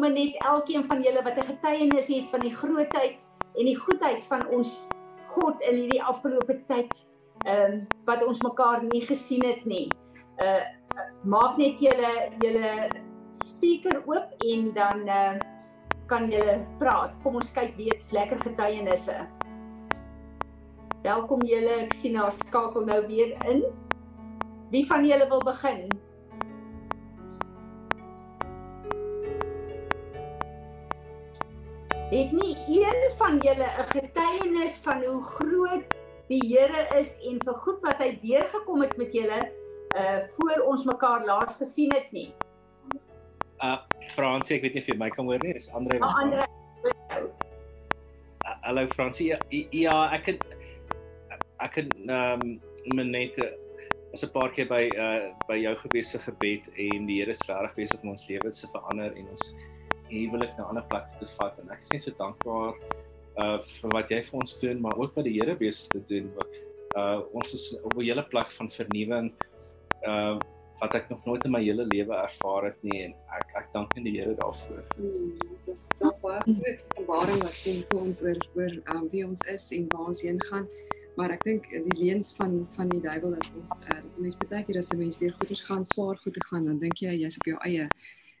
sommer net elkeen van julle wat 'n getuienis het van die grootheid en die goedheid van ons God in hierdie afgelope tyd ehm um, wat ons mekaar nie gesien het nie. Uh maak net julle julle speaker oop en dan uh kan julle praat. Kom ons kyk weet's lekker getuienisse. Welkom julle. Ek sien nou skakel nou weer in. Wie van julle wil begin? Het nie een van julle 'n getuienis van hoe groot die Here is en vir goed wat hy deurgekom het met julle uh voor ons mekaar laas gesien het nie? Uh Fransie, ek weet nie of jy my kan hoor nie, is Andre. Oh, Andre. Uh, hallo Fransie. Ja, ja, ek het ek het ehm um, net was 'n paar keer by uh by jou gewees vir gebed en die Here is regtig besig om ons lewens te verander en ons huwelik na 'n ander plek te vat en ek is net so dankbaar uh vir wat jy vir ons doen maar ook wat die Here besig te doen uh ons is op 'n hele plek van vernuwing uh wat ek nog nooit in my hele lewe ervaar het nie en ek ek dank aan die Here daarvoor. Hmm, dit is dit is baie groot ervaring wat kom vir ons oor oor um, wie ons is en waar ons heen gaan. Maar ek dink die leuns van van die duiwel dat ons uh, dat mense baie keer as 'n mens deur goeie gaan, swaar goeie gaan, dan dink jy jy's op jou eie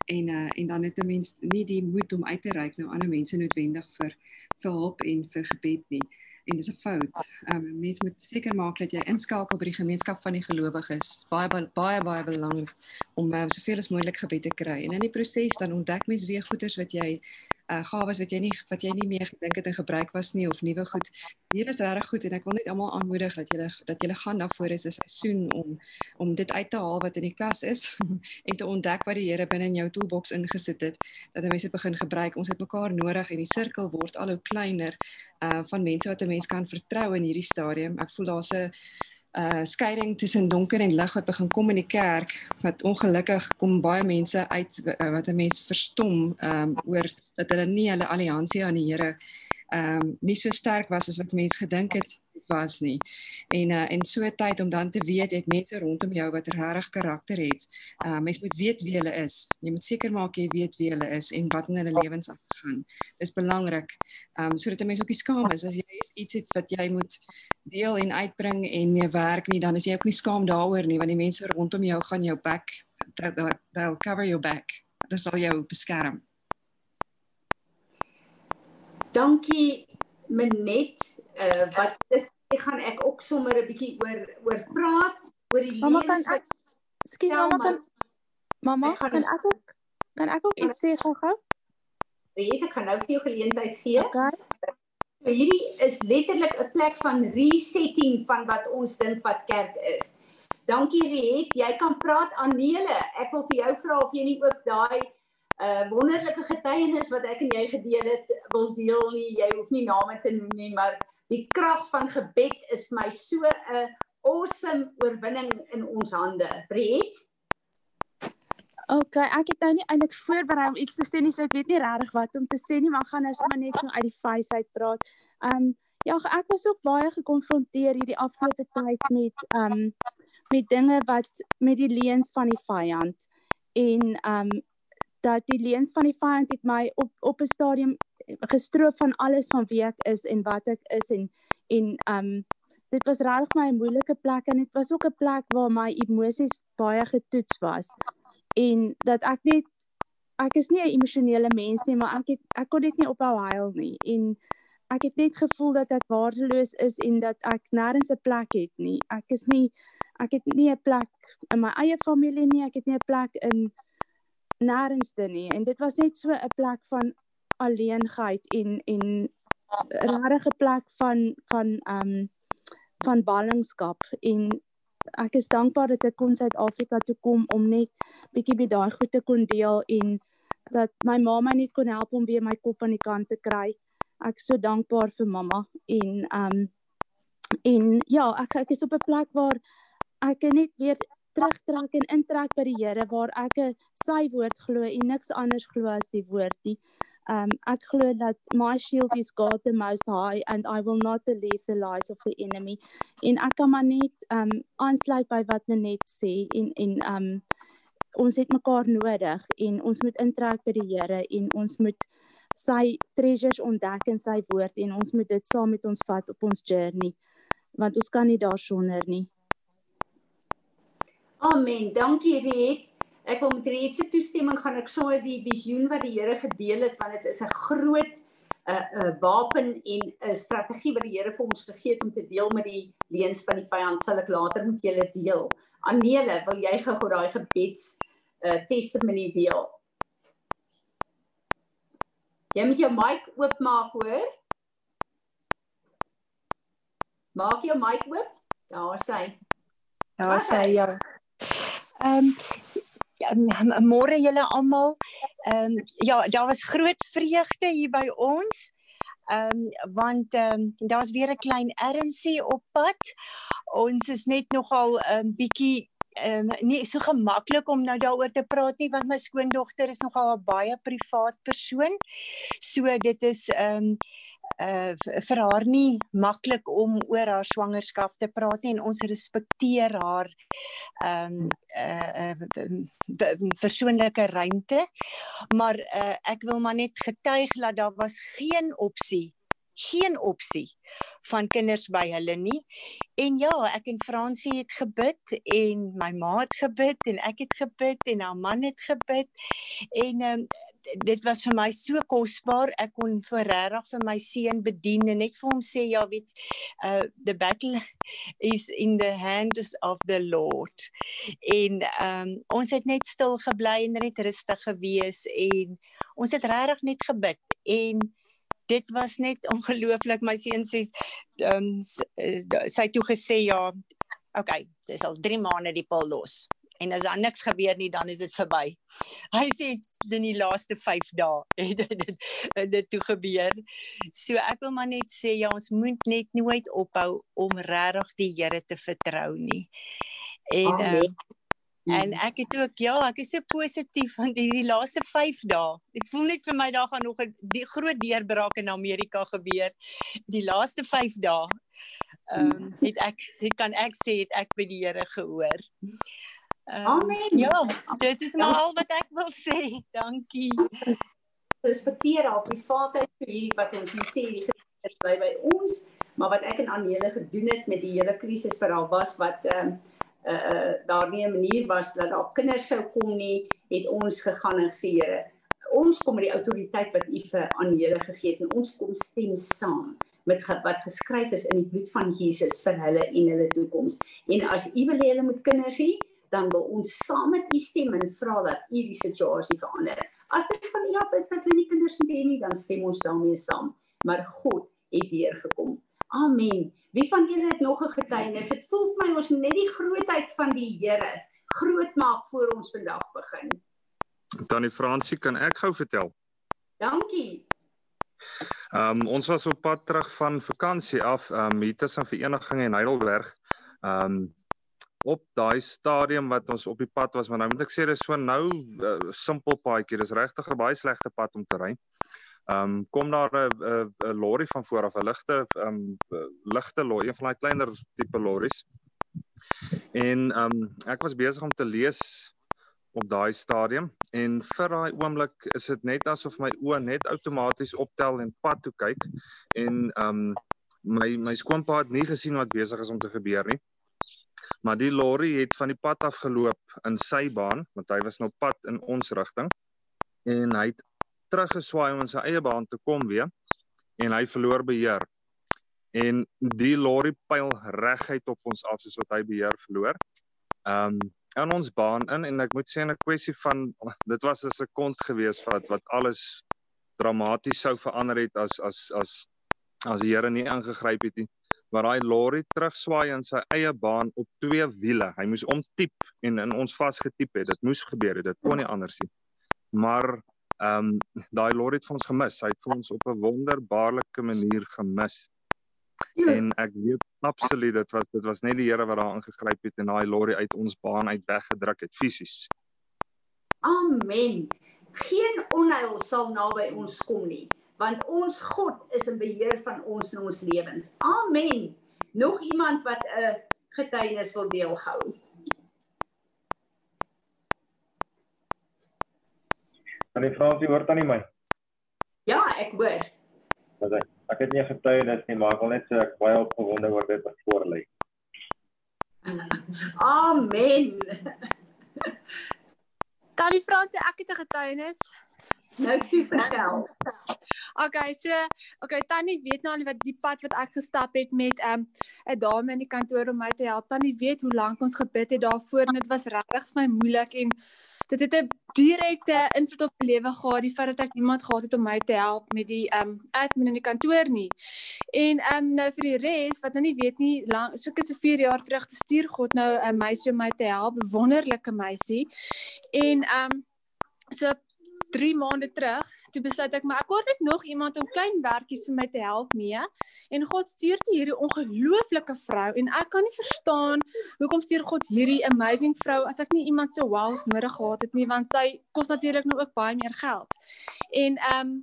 en uh, en dan het 'n mens nie die moed om uit te reik na ander mense noodwendig vir vir hulp en vir gebed nie en dis 'n fout. Ehm um, mens moet seker maak dat jy inskakel by die gemeenskap van die gelowiges. Dit is baie baie baie belangrik om uh, soveel as moontlik gebed te kry. En in die proses dan ontdek mens weer goeders wat jy uh gawes wat jy nie wat jy nie meer gedink het en gebruik was nie of nuwe goed. Hier is regtig goed en ek wil net almal aanmoedig dat julle dat julle gaan daarvoor is 'n seisoen om om dit uit te haal wat in die kas is en te ontdek wat die Here binne in jou toolbox ingesit het dat mense dit begin gebruik. Ons het mekaar nodig en die sirkel word al hoe kleiner uh van mense wat 'n mens kan vertrou in hierdie stadium. Ek voel daar's 'n uh skeiding tussen donker en lig wat begin kom in die kerk wat ongelukkig kom baie mense uit uh, wat 'n mens verstom um oor dat hulle nie hulle alliansie aan die Here um nie so sterk was as wat mense gedink het was nie. En uh en so tyd om dan te weet jy het mense rondom jou wat regtig karakter het. Uh mens moet weet wie hulle is. Jy moet seker maak jy weet wie hulle is en wat in hulle lewens aangaan. Dis belangrik. Um sodat 'n mens ook nie skaam is as jy iets het wat jy moet deel en uitbring en mee werk nie, dan is jy ook nie skaam daaroor nie want die mense rondom jou gaan jou back they'll cover your back. Dit sal jou beskerm. Dankie Menet, uh, wat is gaan ek ook sommer 'n bietjie oor oor praat oor die Mamma kan ek Skus mamma kan Mamma kan ek ook kan ek ook iets sê gou-gou? Weet ek gaan nou vir jou geleentheid gee. Okay. So hierdie is letterlik 'n plek van resetting van wat ons dink wat kerk is. Dankie Riet, jy kan praat aan Nele. Ek wil vir jou vra of jy nie ook daai uh wonderlike getuienis wat ek en jy gedeel het wil deel nie. Jy hoef nie name te noem nie, maar die krag van gebed is vir my so 'n awesome oorwinning in ons hande. Riet? OK, ek het nou nie eintlik voorberei om iets te sê nie, so ek weet nie regtig wat om te sê nie, maar gaan nou sommer net so uit die face uit praat. Um ja, ek was ook baie gekonfronteer hierdie afgelope tyd met um met dinge wat met die leuns van die vyand en um dat die leuns van die vyand het my op op 'n stadium gestroop van alles van wie ek is en wat ek is en en um dit was regtig my 'n moeilike plek en dit was ook 'n plek waar my emosies baie getoets was. En dat ek net ek is nie 'n emosionele mens nie maar ek het ek kon dit nie ophou huil nie. En ek het net gevoel dat ek waardeloos is en dat ek nêrens 'n plek het nie. Ek is nie ek het nie 'n plek in my eie familie nie ek het nie 'n plek in nêrenste nie en dit was net so 'n plek van alleenheid en en 'n regte plek van van um van ballingskap en ek is dankbaar dat ek kon Suid-Afrika toe kom om net bietjie by daai goed te kon deel en dat my ma my net kon help om weer my kop aan die kant te kry. Ek is so dankbaar vir mamma en um en ja, ek ek is op 'n plek waar ek net weer terugtrek en intrek by die Here waar ek sy woord glo en niks anders glo as die woord nie. Um ek glo dat my shield is God the most high and I will not believe the lies of the enemy. En ek kan maar net um aansluit by wat net sê en en um ons het mekaar nodig en ons moet intrek by die Here en ons moet sy treasures ontdek in sy woord en ons moet dit saam met ons vat op ons journey want ons kan nie daarsonder nie. Amen. Dankie Riet. Ek wil met Riet se toestemming gaan ek sommer die visioen wat die Here gedeel het want dit is 'n groot 'n uh, 'n uh, wapen en 'n strategie wat die Here vir ons gegee het om te deel met die leuns van die vyand sal ek later met julle deel. Anele, wil jy gou daai gebeds uh testimony deel? Jy moet jou mic oopmaak, hoor? Maak jou mic oop. Daar sê. Daar sê ja. Ehm um, môre julle almal. Ehm um, ja, daar was groot vreugde hier by ons. Ehm um, want ehm um, daar's weer 'n klein ernssie op pad. Ons is net nogal 'n um, bietjie ehm um, nie so gemaklik om nou daaroor te praat nie want my skoondogter is nogal 'n baie privaat persoon. So dit is ehm um, uh vir haar nie maklik om oor haar swangerskap te praat nie en ons respekteer haar ehm um, uh, uh persoonlike ruimte. Maar uh ek wil maar net getuig dat daar was geen opsie geen opsie van kinders by hulle nie. En ja, ek en Fransie het gebid en my ma het gebid en ek het gebid en haar man het gebid. En ehm um, dit was vir my so kosbaar. Ek kon vir regtig vir my seun bedien en net vir hom sê ja, weet uh the battle is in the hands of the Lord. En ehm um, ons het net stil gebly en net rustig gewees en ons het regtig net gebid en dit was net ongelooflik my seun sê ehm um, sy het toe gesê ja okay dis al 3 maande die pil los en as daar niks gebeur nie dan is dit verby hy sê in die laaste 5 dae het dit dit toe gebeur so ek wil maar net sê ja ons moet net nooit ophou om regtig die Here te vertrou nie en Amen. uh, En ek het ook ja, ek is so positief want hierdie laaste 5 dae, ek voel net vir my daar gaan nog 'n die groot deurbraak in Amerika gebeur. Die laaste 5 dae. Ehm um, het ek het kan ek sê het ek by die Here gehoor. Um, Amen. Ja, dit is nou al wat ek wil sê. Dankie. Respekteer haar privaatheid vir hierdie wat ons hier sê, die Christus bly by ons, maar wat ek en Anele gedoen het met die hele krisis vir haar was wat ehm um, uh uh daar nie 'n manier was dat daar kinders sou kom nie, het ons gegaan en gesê Here, ons kom met die autoriteit wat U vir aan Here gegee het en ons kom stem saam met wat geskryf is in die bloed van Jesus vir hulle en hulle toekoms. En as U wil hê hulle moet kinders hê, dan wil ons saam met U stem en vra dat U die situasie verander. As dit van U af is dat hulle nie kinders moet hê nie, dan stem ons daarmee saam. Maar God het hier gekom. Amen. Wie van julle het nog 'n getuienis? Dit voel vir my ons moet net die grootheid van die Here groot maak voor ons vandag begin. Tannie Fransie, kan ek gou vertel? Dankie. Ehm um, ons was op pad terug van vakansie af, ehm um, hier tussen Vereniging en Heidelberg. Ehm um, op daai stadium wat ons op die pad was, maar nou moet ek sê dis so nou uh, simpel paadjie. Dis regtig 'n baie slegte pad om te ry. Ehm um, kom daar 'n 'n lorry van voor af, 'n ligte ehm um, ligte lorry, een van daai kleiner tipe lorries. En ehm um, ek was besig om te lees op daai stadium en vir daai oomblik is dit net asof my oë net outomaties optel en pad toe kyk en ehm um, my my skoonpa het nie gesien wat besig is om te gebeur nie. Maar die lorry het van die pad af geloop in sy baan want hy was nou pad in ons rigting en hy het teruggeswaai om in sy eie baan te kom weer en hy verloor beheer. En die lorry pyl reguit op ons af soos wat hy beheer verloor. Um in ons baan in en ek moet sê 'n kwessie van dit was 'n sekond gewees wat wat alles dramaties sou verander het as as as as die Here nie ingegryp het nie. Maar daai lorry terugswaai in sy eie baan op twee wiele. Hy moes omtiep en in ons vasgetiep het. Dit moes gebeur het. Dit kon nie anders nie. Maar Ehm um, daai lorry het vir ons gemis. Hy het vir ons op 'n wonderbaarlike manier gemis. Ja. En ek weet absoluut dit was dit was net die Here wat daar ingegryp het en daai lorry uit ons baan uit weggedruk het fisies. Amen. Geen onheil sal naby ons kom nie, want ons God is in beheer van ons en ons lewens. Amen. Nog iemand wat 'n getuienis wil deel gou? Van die Fransie hoor tannie my. Ja, ek hoor. Want ek, ek het nie getuienis nie, maar ek wil net sê ek baie opgewonde oor dit wat voor lê. Amen. Tannie Fransie, ek het 'n getuienis. Nou toe vertel. Okay, so okay, Tannie weet nou al wat die pad wat ek gestap het met 'n um, 'n dame in die kantoor om my te help. Tannie weet hoe lank ons gebid het daarvoor en dit was regtig vir my moeilik en dit het 'n direkte invloed op my lewe gehad die feit dat ek iemand gehad het om my te help met die um admin in die kantoor nie. En um nou vir die res wat nou nie weet nie, lang so ek so 4 jaar terug te stuur God nou 'n meisie om my te help, 'n wonderlike meisie. En um so 3 maande terug, toe besluit ek maar ek hoor net nog iemand om klein werkies vir my te help mee. En God stuur toe hierdie ongelooflike vrou en ek kan nie verstaan hoekom stuur God hierdie amazing vrou as ek nie iemand so wows nodig gehad het nie want sy kos natuurlik nou ook baie meer geld. En ehm um,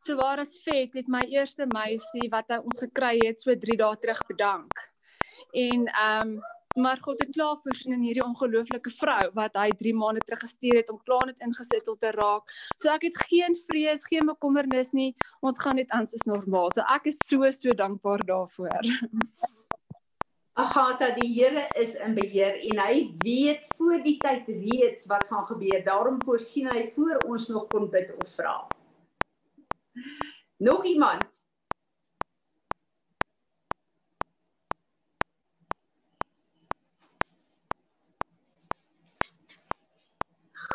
so waar as vet het my eerste meisie wat hy ons gekry het so 3 dae terug bedank. En ehm um, maar God het klaar voorsien in hierdie ongelooflike vrou wat hy 3 maande terug gestuur het om klaar net ingesettel te raak. So ek het geen vrees, geen bekommernis nie. Ons gaan net aan soos normaal. So ek is so so dankbaar daarvoor. Agatha, die Here is in beheer en hy weet voor die tyd reeds wat gaan gebeur. Daarom voorsien hy voor ons nog kon bid of vra. Nog iemand?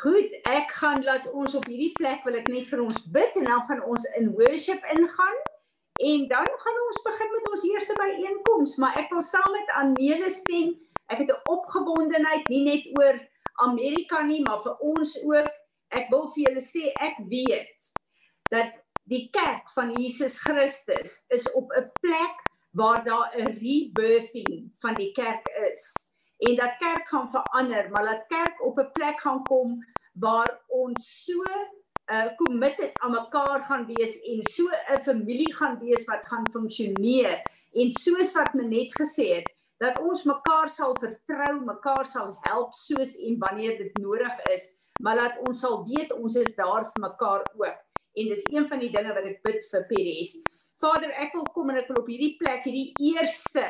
Goed, ek gaan laat ons op hierdie plek wil ek net vir ons bid en dan gaan ons in worship ingaan. En dan gaan ons begin met ons eerste byeenkoms, maar ek wil saam met Anele stem. Ek het 'n opgewondenheid nie net oor Amerika nie, maar vir ons ook. Ek wil vir julle sê ek weet dat die kerk van Jesus Christus is op 'n plek waar daar 'n rebirthing van die kerk is en dat kerk gaan verander, maar dat kerk op 'n plek gaan kom waar ons so uh committed aan mekaar gaan wees en so 'n familie gaan wees wat gaan funksioneer en soos wat men net gesê het dat ons mekaar sal vertrou, mekaar sal help soos en wanneer dit nodig is, maar dat ons sal weet ons is daar vir mekaar ook. En dis een van die dinge wat ek bid vir Peres. Vader, ek wil kom en ek wil op hierdie plek hierdie eerste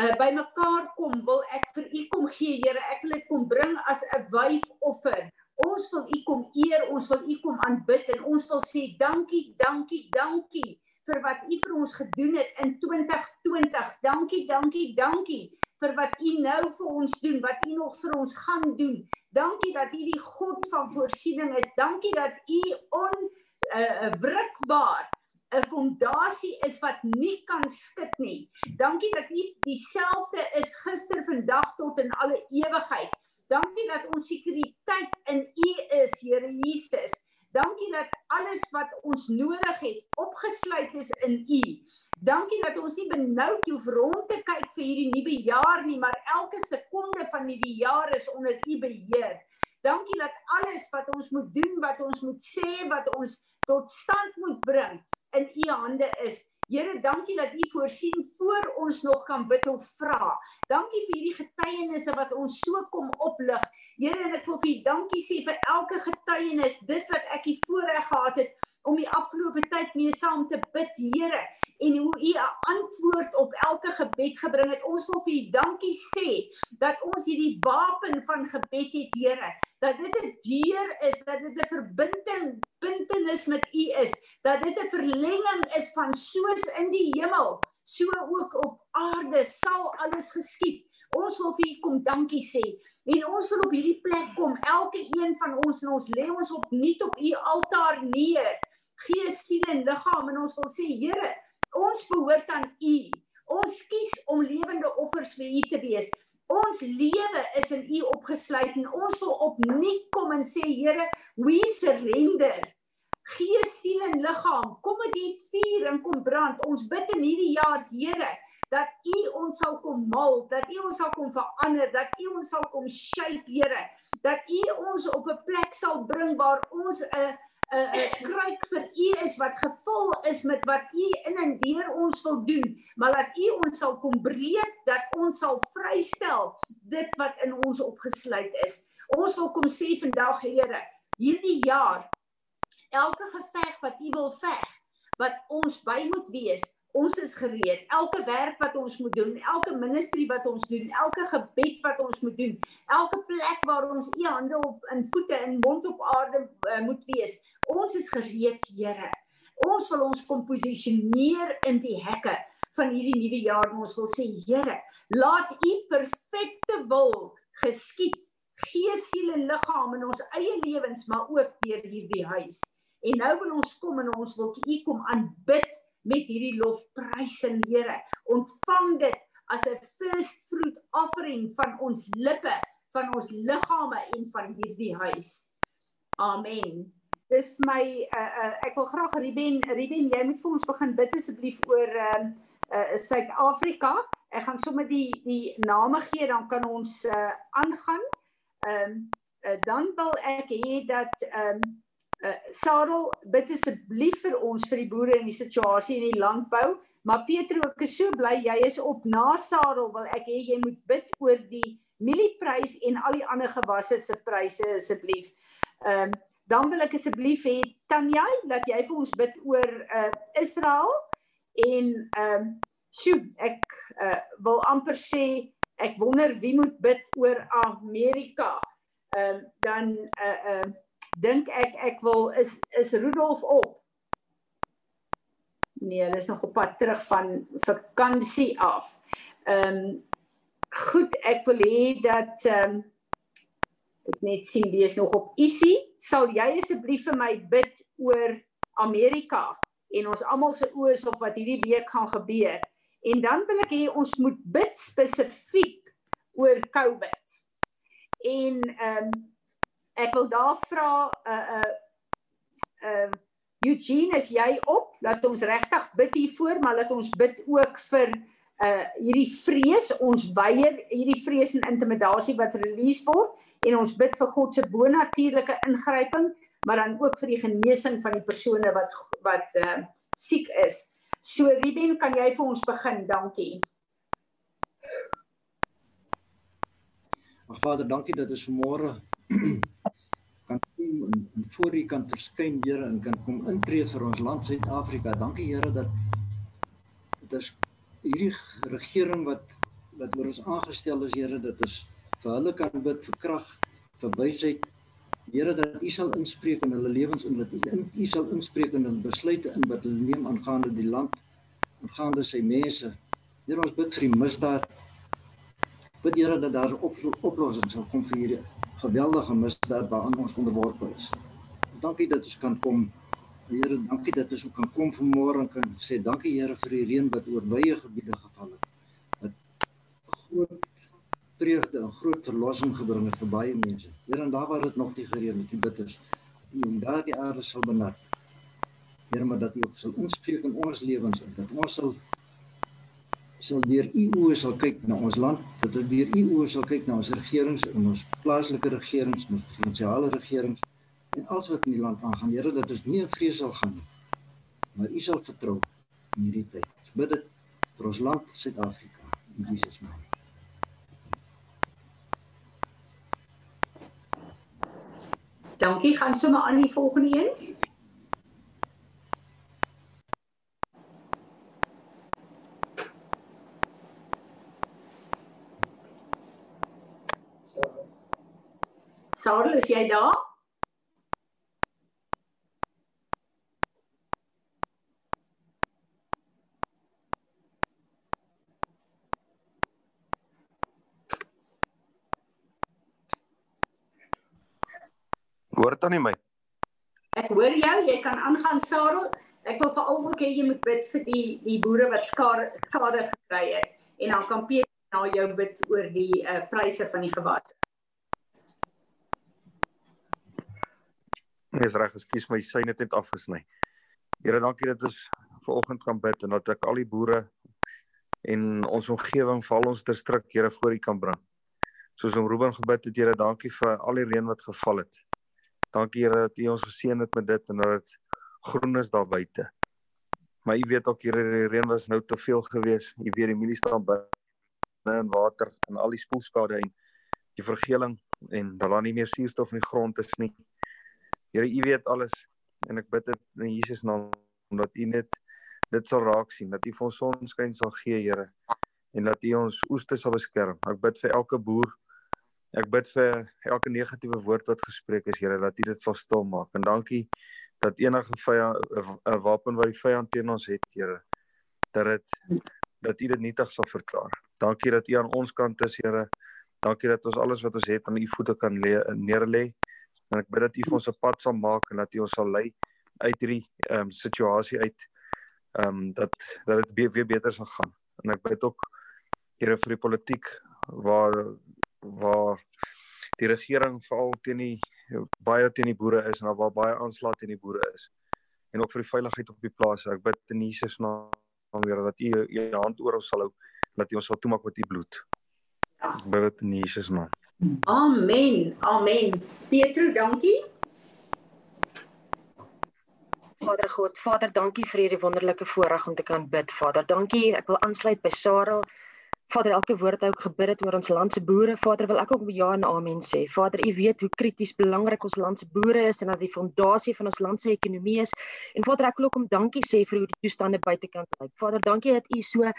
uh by mekaar kom wil ek vir u kom gee Here ek wil dit kom bring as 'n wyfoffer ons wil u kom eer ons wil u kom aanbid en ons wil sê dankie dankie dankie vir wat u vir ons gedoen het in 2020 dankie dankie dankie vir wat u nou vir ons doen wat u nog vir ons gaan doen. Dankie dat u die God van voorsiening is. Dankie dat u on uh, wrikbaar 'n fondasie is wat nie kan skud nie. Dankie dat U dieselfde is gister, vandag tot in alle ewigheid. Dankie dat ons sekuriteit in U is, Here Jesus. Dankie dat alles wat ons nodig het opgesluit is in U. Dankie dat ons nie benoud hoef rond te kyk vir hierdie nuwe jaar nie, maar elke sekonde van hierdie jaar is onder U beheer. Dankie dat alles wat ons moet doen, wat ons moet sê, wat ons tot stand moet bring, in u hande is. Here, dankie dat u voorsien voor ons nog kan bid of vra. Dankie vir hierdie getuienisse wat ons so kom oplig. Here, en ek wil vir u dankie sê vir elke getuienis, dit wat ek hier voorreg gehad het om die afgelope tyd mee saam te bid, Here, en hoe u 'n antwoord op elke gebed gebring het. Ons wil vir u dankie sê dat ons hierdie wapen van gebed het, Here, dat dit 'n deur is, dat dit 'n verbinding bintenis met u is, dat dit 'n verlenging is van soos in die hemel, so ook op aarde sal alles geskied. Ons wil vir u kom dankie sê. En ons wil op hierdie plek kom, elke een van ons en ons lê ons op nuut op u altaar neer gees, siel en liggaam en ons wil sê Here, ons behoort aan U. Ons kies om lewende offers vir U te wees. Ons lewe is in U opgesluit en ons wil opnuut kom en sê Here, we surrender. Gees, siel en liggaam, kom met U vuur en kom brand. Ons bid in hierdie jaar, Here, dat U ons sal kom mal, dat U ons sal kom verander, dat U ons sal kom shape, Here, dat U ons op 'n plek sal bring waar ons 'n uh, 'n 'n kruik vir u is wat gevul is met wat u in en deur ons wil doen, maar dat u ons sal kom breek, dat ons sal vrystel dit wat in ons opgesluit is. Ons wil kom sê vandag Here, hierdie jaar elke geveg wat U wil veg, wat ons by moet wees, ons is gereed. Elke werk wat ons moet doen, elke ministry wat ons doen, elke gebed wat ons moet doen, elke plek waar ons U hande op in voete en mond op aarde uh, moet wees, ons is gereed, Here. Ons wil ons kom posisioneer in die hekke van hierdie nuwe jaar en ons wil sê Here, laat U perfekte wil geskied, gees, siel en liggaam in ons eie lewens, maar ook deur hierdie huis. En nou wil ons kom en ons wil U kom aanbid met hierdie lofprysing, Here. Ontvang dit as 'n first fruit offering van ons lippe, van ons liggame en van hierdie huis. Amen. Dis my uh, uh, ek wil graag Ruben, Ruben, jy moet vir ons begin bid asseblief oor ehm uh, uh Suid-Afrika. Ek gaan sommer die die name gee dan kan ons uh aangaan. Ehm um, uh, dan wil ek hê dat ehm um, uh Sarel bid asseblief vir ons vir die boere in die situasie in die landbou. Maar Petro, ek is so bly jy is op na Sarel wil ek hê jy moet bid oor die mielieprys en al die ander gewasse se pryse asseblief. Ehm um, dan wil ek asseblief hê Tanya dat jy vir ons bid oor uh Israel en ehm uh, sjoe ek uh, wil amper sê ek wonder wie moet bid oor Amerika. Ehm uh, dan uh uh dink ek ek wil is is Rudolf op. Nee, hulle is nog op pad terug van vakansie af. Ehm um, goed, ek wil hê dat ehm um, ek net sien wie is nog op Isie. Sal jy asseblief vir my bid oor Amerika en ons almal se oë is op wat hierdie week gaan gebeur. En dan wil ek hê ons moet bid spesifiek oor COVID. En ehm um, ek wil daar vra 'n uh, 'n uh, uh, Eugene, is jy op? Laat ons regtig bid hiervoor, maar laat ons bid ook vir uh hierdie vrees, ons weier hierdie vrees en intimidasie wat release word en ons bid vir God se bonatuurlike ingryping, maar dan ook vir die genesing van die persone wat wat uh siek is. So Ruben, kan jy vir ons begin? Dankie. Ag Vader, dankie dat ons vanmôre kan kom en, en voor U kan verskyn, Here, en kan kom intree vir ons land Suid-Afrika. Dankie Here dat dit is hierdie regering wat wat oor ons aangestel is, Here, dit is vir hulle kan bid vir krag, vir wysheid. Here dat U sal inspreek in hulle lewens en dat U sal inspreek in hulle besluite in wat hulle neem aangaande die land, aangaande sy mense. Here ons bid vir die misdaad. Bid Here dat daar 'n op, oplossing sal kom vir hierdie geweldige misdaad waaraan ons onderworpe is. Dankie dat ons kan kom. Here, dankie dat ons kan kom vanmôre en kan sê dankie Here vir die reën wat oor baie gebiede geval het. Wat groot vreugde en groot verlossing gebring het vir baie mense. Here, en daar waar dit nog nie gereën het, die bitters, die en daardie aarde sal benat. Here, maar dat U ook sal inspreek in ons lewens en dat ons sal sal deur u oë sal kyk na ons land, dat ons deur u oë sal kyk na ons regerings en ons plaaslike regerings, ons provinsiale regerings en alles wat in die land aangaan. Here, dat ons nie in vrees sal gaan nie, maar u sal vertrou in hierdie tyd. Ons bid dit vir ons land Suid-Afrika in Jesus naam. Dankie, gaan sommer aan die volgende een. Sarah, is jy daar? Hoor dit aan nie my? Ek hoor jou, jy kan aangaan Sarah. Ek wil veral ook hê jy moet bid vir die die boere wat skade skade gekry het en dan kan Piet na jou bid oor die uh, pryse van die gewasse. Dis reg, ekskuus my syne het net afgesny. Here, dankie dat ons vanoggend kan bid en dat ek al die boere en ons omgewing, val ons distrik, Here, voor U kan bring. Soos om Ruben gebid het, Here, dankie vir al die reën wat geval het. Dankie Here dat U ons geseën het met dit en dat dit groen is daar buite. Maar U weet ook Here, die reën was nou te veel geweest. U weet die mielie staan binne in water en al die spoelskade en die vergeling en daar is nie meer suurstof in die grond is nie. Here, U weet alles. en ek bid dit in Jesus naam omdat U net dit sal raak sien dat U vir ons sonskyn sal gee Here en dat U ons oeste sal beskerm. Ek bid vir elke boer. Ek bid vir elke negatiewe woord wat gespreek is Here dat U dit sal stil maak. En dankie dat enige vyand 'n wapen wat die vyand teen ons het Here dat dit dat U dit nietig sal verklaar. Dankie dat U aan ons kant is Here. Dankie dat ons alles wat ons het aan U voete kan neerlê. En ek bid dat U vir ons 'n pad sal maak en dat U ons sal lei uit hierdie ehm um, situasie uit ehm um, dat dat dit weer beter sal gaan. En ek bid ook Here vir die politiek waar waar die regering veral teen die baie teen die boere is en waar baie aanslag teen die boere is. En ook vir die veiligheid op die plase. Ek bid in Jesus naam Here dat U U hand oor ons sal hou dat U ons sal toemaak met U bloed. Ek bid dit in Jesus naam. Amen. Amen. Petro, dankie. Vader God, Vader, dankie vir hierdie wonderlike voorreg om te kan bid. Vader, dankie. Ek wil aansluit by Sarah. Vader, elke woord wat ek gebid het oor ons land se boere, Vader, wil ek ook ja en amen sê. Vader, U weet hoe krities belangrik ons land se boere is en dat die fondasie van ons land se ekonomie is. En Vader, ek wil ook om dankie sê vir hoe die toestande buitekant lyk. Vader, dankie dat U so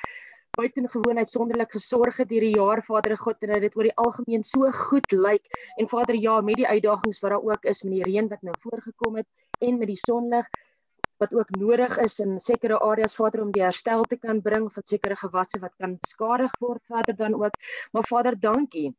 buitengewoon uitsonderlik gesorg het hierdie jaar Vader God en dat dit oor die algemeen so goed lyk en Vader ja met die uitdagings wat daar ook is met die reën wat nou voorgekom het en met die sonlig wat ook nodig is in sekere areas Vader om die herstel te kan bring van sekere gewasse wat kan beskadig word Vader dan ook. Maar Vader, dankie.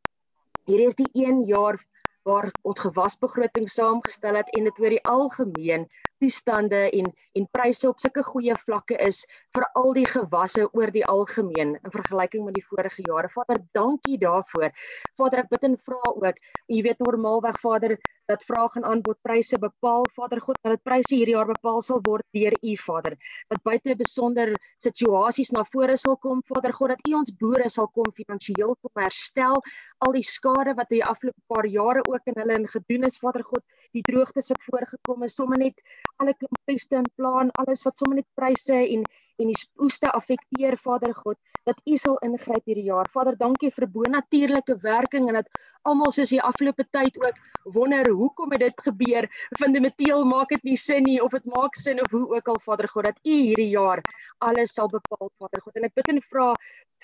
Hierdie is die 1 jaar waar ons gewasbegroting saamgestel het en dit oor die algemeen toestande en en pryse op sulke goeie vlakke is vir al die gewasse oor die algemeen in vergelyking met die vorige jare. Vader, dankie daarvoor. Vader, ek bid en vra ook, jy weet normaalweg Vader, dat vraag en aanbod pryse bepaal, Vader God, dat dit pryse hierdie jaar bepaal sal word deur U, Vader. Dat buite besonder situasies na vore sal kom, Vader God, dat U ons boere sal kom finansiëel kom herstel al die skade wat die afgelope paar jare ook in hulle in gedoen is, Vader God, die droogtes wat voorgekom het, sommer net alle klimpeste in plan, alles wat sommer net pryse en en die oeste affekteer Vader God dat U sal ingryp hierdie jaar. Vader, dankie vir bonatuurlike werking en dat almal soos die afgelope tyd ook wonder hoekom het dit gebeur. Fundamenteel maak dit nie sin nie of dit maak sin of hoe ook al Vader God dat U hierdie jaar alles sal bepaal Vader God. En ek bid en vra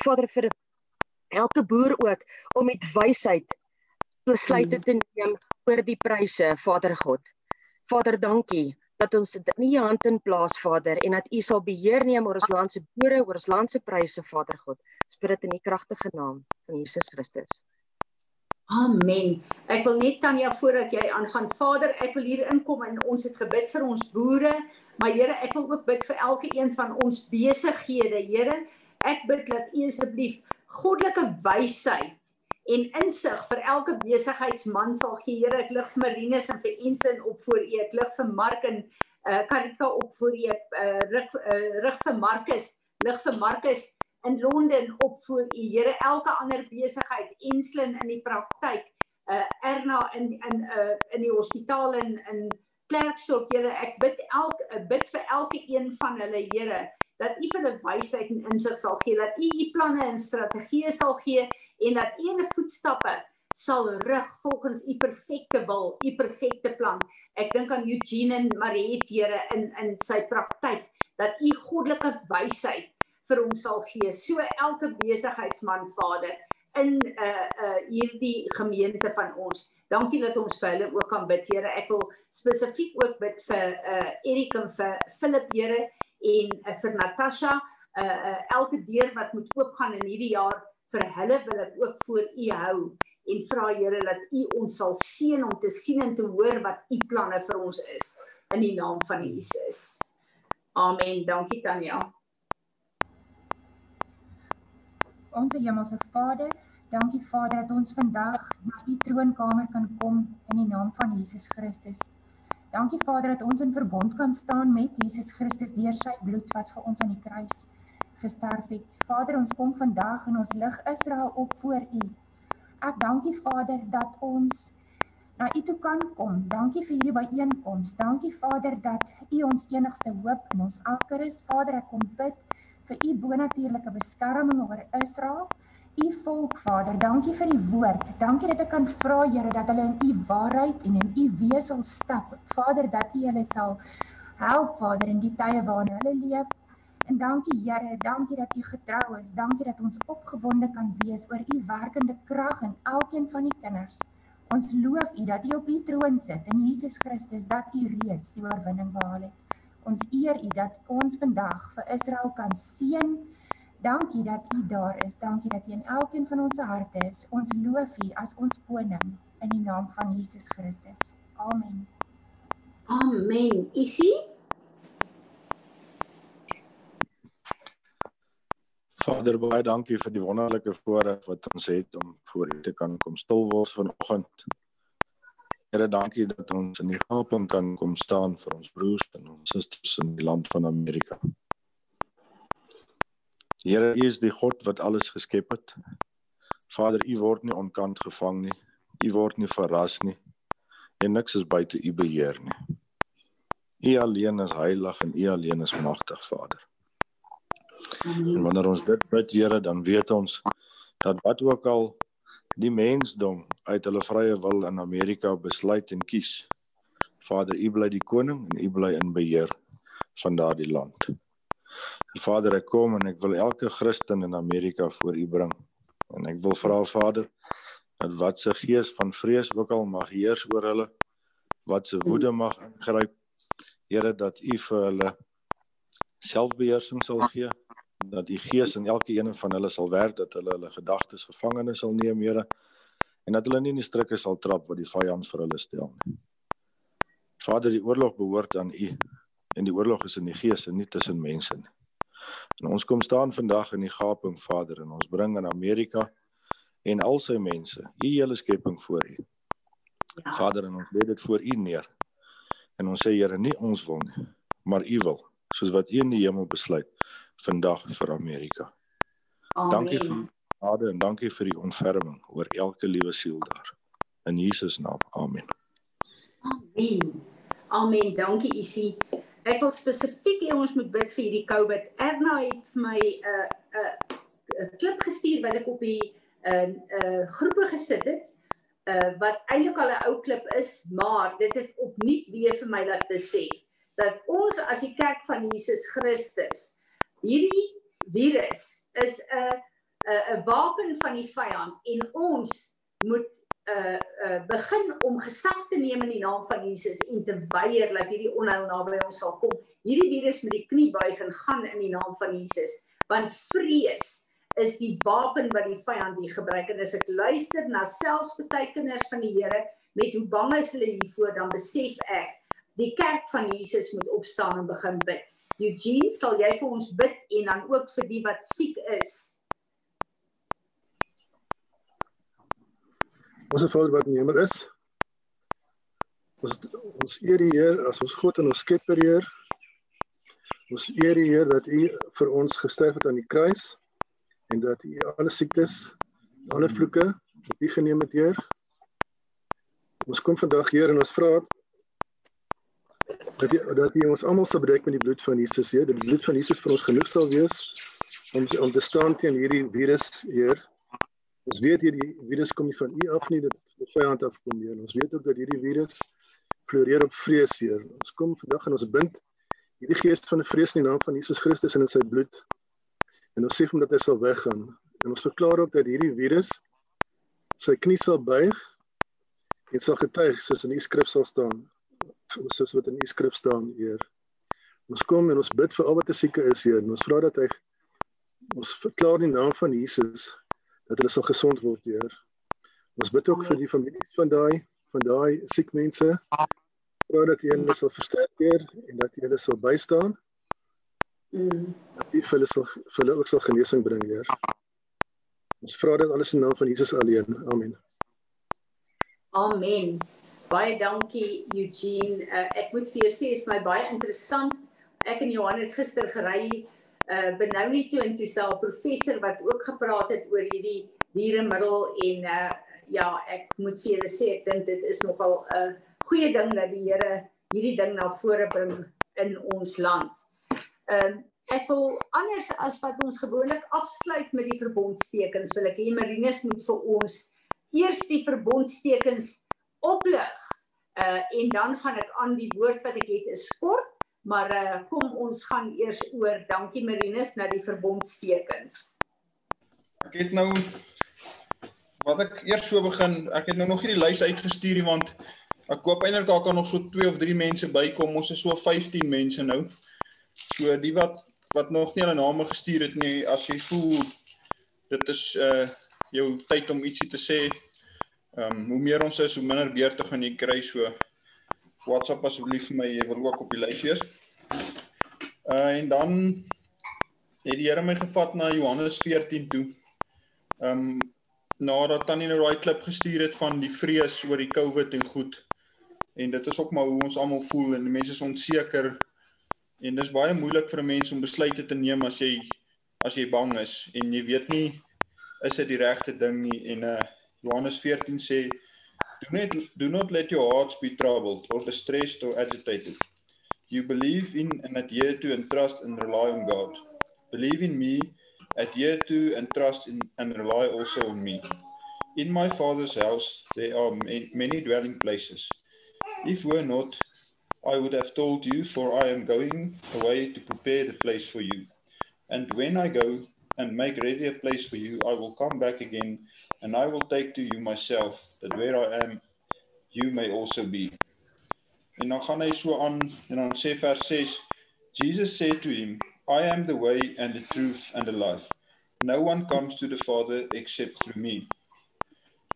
Vader vir elke boer ook om met wysheid besluite te neem oor die pryse, Vader God. Vader, dankie dat ons dit in U hand in plaas, Vader, en dat U sal beheer neem oor ons land se boere, oor ons land se pryse, Vader God. Spreek dit in die kragtige naam van Jesus Christus. Amen. Ek wil net Tanya voordat jy aangaan, Vader, ek wil hier inkom en ons het gebid vir ons boere, maar Here, ek wil ook bid vir elke een van ons besighede, Here. Ek bid dat U asseblief goddelike wysheid en insig vir elke besigheidsman sal gee. Here, ek lig vir Marinus en vir Ensin op voor U. Ek lig vir Mark en uh Karika op voor U. Uh rig uh, rig vir Markus, lig vir Markus in Londen op voor U. Here, elke ander besigheid, Enslin in die praktyk, uh Erna in in uh in die hospitaal in in Klerksdorp, Here, ek bid elke bid vir elke een van hulle, Here, dat U vir hulle wysheid en insig sal gee, dat U U planne en strategieë sal gee en dat U hulle voetstappe sal rig volgens U perfekte wil, U perfekte plan. Ek dink aan Eugene en Mariet Here in in sy praktyk dat U goddelike wysheid vir hom sal gee. So elke besigheidsman Vader in uh, uh hierdie gemeente van ons. Dankie dat ons vir hulle ook kan bid, Here. Ek wil spesifiek ook bid vir uh Erik en vir Philip, Here en uh, vir Natasha, uh, uh elke deur wat moet oopgaan in hierdie jaar vir hulle wil ek ook voor U hou en vra Here dat U ons sal seën om te sien en te hoor wat U planne vir ons is in die naam van Jesus. Amen. Dankie Tanya. Onse Hemelse Vader, dankie Vader dat ons vandag na U troonkamer kan kom in die naam van Jesus Christus. Dankie Vader dat ons in verbond kan staan met Jesus Christus deur sy bloed wat vir ons aan die kruis gesterf het. Vader, ons kom vandag en ons lig Israel op voor U. Ek dankie Vader dat ons na U toe kan kom. Dankie vir hierdie byeenkoms. Dankie Vader dat U ons enigste hoop in ons anker is. Vader, ek kom bid vir U bonatuurlike beskerming oor Israel U volk Vader, dankie vir die woord. Dankie dat ek kan vra Here dat hulle in U waarheid en in U wees sal stap. Vader, dat U hulle sal help Vader in die tye waarin hulle leef. En dankie Here, dankie dat U getrou is. Dankie dat ons opgewonde kan wees oor U werkende krag in elkeen van die kinders. Ons loof U dat U op U troon sit in Jesus Christus, dat U reeds die oorwinning behaal het. Ons eer U dat ons vandag vir Israel kan seën. Dankie dat U daar is. Dankie dat U in elkeen van ons harte is. Ons loof U as ons koning in die naam van Jesus Christus. Amen. Amen. Isie? Vader, baie dankie vir die wonderlike voorreg wat ons het om voor U te kan kom stil word vanoggend. Here, dankie dat ons in die gaping kan kom staan vir ons broers en ons susters in die land van Amerika. Here, U is die God wat alles geskep het. Vader, U word nie onkant gevang nie. U word nie verras nie. En niks is buite U beheer nie. U alleen is heilig en U alleen is magtig, Vader. En wanneer ons dit bid, Here, dan weet ons dat wat ook al die mensdom uit hulle vrye wil in Amerika besluit en kies, Vader, U bly die koning en U bly in beheer van daardie land. Vader, ek kom en ek wil elke Christen in Amerika voor U bring. En ek wil vra, Vader, dat wat se gees van vrees ook al mag heers oor hulle, wat se woede mag ingryp, Here, dat U vir hulle selfbeheersing sal gee dat die gees in elke een van hulle sal werk dat hulle hulle gedagtes gevangene sal neem Here en dat hulle nie in die strikke sal trap wat die vyand vir hulle stel nie. Vader, die oorlog behoort aan U en die oorlog is in die gees en nie tussen mense nie. En ons kom staan vandag in die gaping Vader en ons bring aan Amerika en al sy mense, U hele skepping voor U. Ja. Vader, en ons lê dit voor U neer. En ons sê Here, nie ons wil nie, maar U wil, soos wat U in die hemel besluit vandag vir Amerika. Amen. Dankie vir genade en dankie vir die ontferming oor elke liewe siel daar. In Jesus naam. Amen. Amen. Amen. Dankie Isie. Ek wil spesifiek hê ons moet bid vir hierdie COVID. Erna het my 'n uh, 'n uh, 'n klip gestuur wat ek op die 'n uh, 'n uh, groepe gesit het. Uh wat eintlik al 'n ou klip is, maar dit het opnuut weer vir my laat besef dat ons as die kerk van Jesus Christus hierdie virus is 'n 'n wapen van die vyand en ons moet uh begin om gesag te neem in die naam van Jesus en te weier dat hierdie onheil naby ons sal kom. Hierdie virus moet die knie buig en gaan in die naam van Jesus, want vrees is die wapen wat die vyand hier gebruik en as ek luister na selfs baie kinders van die Here met hoe bang is hulle hiervoor dan besef ek die kerk van Jesus moet opstaan en begin bid. Eugene, sal jy vir ons bid en dan ook vir die wat siek is? Ons Vader wat in die hemel is. Ons ons eer die Heer as ons God en ons Skepper Heer. Ons eer die Heer dat U vir ons gesterf het aan die kruis en dat U alle siektes, alle vloeke op U geneem het, Heer. Ons kom vandag Heer en ons vra dat jy dat jy ons almal sal bedek met die bloed van Jesus, Heer. Dat die bloed van Jesus vir ons genoeg sal wees om om te staan teen hierdie virus, Heer. Ons weet hierdie virus kom nie van U af nie, dit van vyand af kom, Heer. Ons weet ook dat hierdie virus floreer op vrees, Heer. Ons kom vandag en ons bind hierdie gees van vrees in die naam van Jesus Christus en in sy bloed. En ons sê hom dat hy sal weggaan. En ons verklaar ook dat hierdie virus sy knie sal buig en sal getuig soos in die skrif sal staan soos wat in u skrif staan, Heer. Ons kom en ons bid vir al wat sieke is, Heer. Ons vra dat hy ons verklaar in die naam van Jesus dat hulle sal gesond word, Heer. Ons bid ook vir die families van daai van daai siek mense. Vra dat U hulle sal versterk, Heer, en dat U hulle sal bystaan. Mm. Dat U vir hulle sal vir hulle ook sal genesing bring, Heer. Ons vra dit alles in naam van Jesus alleen. Amen. Amen. Baie dankie Eugene. Uh, ek moet vir jou sê is my baie interessant. Ek en Johan het gister gery uh benou nie toe en toe sal professor wat ook gepraat het oor hierdie dieremiddel en uh ja, ek moet vir julle sê ek dink dit is nogal 'n uh, goeie ding dat die Here hierdie ding na vore bring in ons land. Ehm uh, ek wil anders as wat ons gewoonlik afsluit met die verbondstekens, wil ek hê Marinus moet vir ons eers die verbondstekens oplig. Uh en dan gaan ek aan die woord wat ek het is kort, maar uh kom ons gaan eers oor dankie Marinus na die verbondstekens. Ek het nou wat ek eers so begin, ek het nou nog nie die lys uitgestuur nie want ek koop eintlik daar kan nog so 2 of 3 mense bykom. Ons is so 15 mense nou. So die wat wat nog nie hulle name gestuur het nie, as jy voel dit is uh jou tyd om ietsie te sê. Ehm um, hoe meer ons is, hoe minder beurte gaan jy kry so. WhatsApp asseblief vir my, jy wil ook op die lys wees. Uh en dan het die Here my gevat na Johannes 14 toe. Ehm um, nadat Tannie nou daai klip gestuur het van die vrees oor die COVID en goed. En dit is ook maar hoe ons almal voel en mense is onseker En dis baie moeilik vir 'n mens om besluite te neem as jy as jy bang is en jy weet nie is dit die regte ding nie en uh Johannes 14 sê do not do not let your hearts be troubled or distressed or agitated. You believe in and adhere to and trust and rely on God. Believe in me, adhere to and trust in and rely also on me. In my Father's house there are many dwelling places. If we're not, I would have told you, for I am going away to prepare the place for you. And when I go and make ready a place for you, I will come back again, and I will take to you myself, that where I am, you may also be. En dan gaan hy so aan en dan sê vers 6 Jesus said to him I am the way and the truth and the life no one comes to the father except through me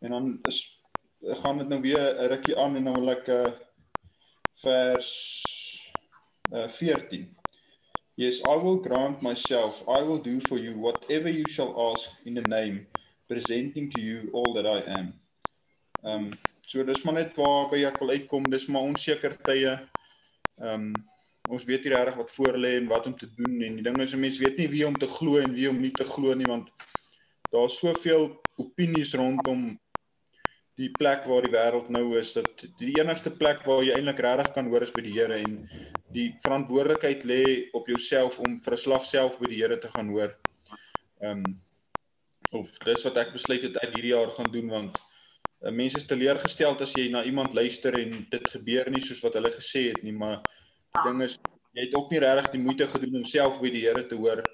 en dan is gaan dit nou weer 'n rukkie aan en dan wil ek uh, vers uh, 14. Yes, I will grant myself, I will do for you whatever you shall ask in the name, presenting to you all that I am. Um so dis maar net waar by ek wil uitkom, dis maar onseker tye. Um ons weet nie regtig wat voor lê en wat om te doen en die ding is 'n mens weet nie wie om te glo en wie om nie te glo nie want daar's soveel opinies rondom die plek waar die wêreld nou is dat die enigste plek waar jy eintlik regtig kan hoor is by die Here en die verantwoordelikheid lê op jouself om vir 'n slag self by die Here te gaan hoor. Ehm um, of dis wat ek besluit het uit hierdie jaar gaan doen want uh, mense is teleurgestel as jy na iemand luister en dit gebeur nie soos wat hulle gesê het nie, maar die ding is jy het ook nie regtig die moeite gedoen om self by die Here te hoor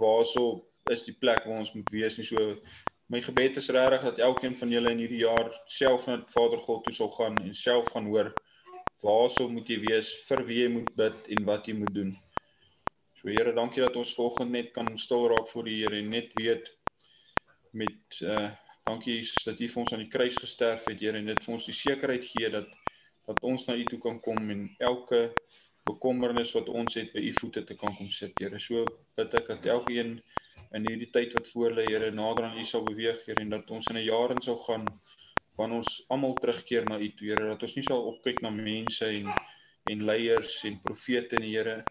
waarso is die plek waar ons moet wees nie so My gebed is regtig dat elkeen van julle in hierdie jaar self na Vader God toe sal gaan en self gaan hoor waarso moet jy wees, vir wie jy moet bid en wat jy moet doen. So Here, dankie dat ons volgende net kan stil raak voor die Here en net weet met uh dankie Jesus dat U vir ons aan die kruis gesterf het, Here, en dit vir ons die sekerheid gee dat dat ons na U toe kan kom en elke bekommernis wat ons het by U voete te kan kom sit, Here. So bid ek dat elkeen in hierdie tyd wat voor lê, Here, nader aan U sal beweeg, Here, en dat ons in 'n jaar in sal gaan wanneer ons almal terugkeer na U toe, Here, dat ons nie sal opkyk na mense en en leiers en profete nie, Here.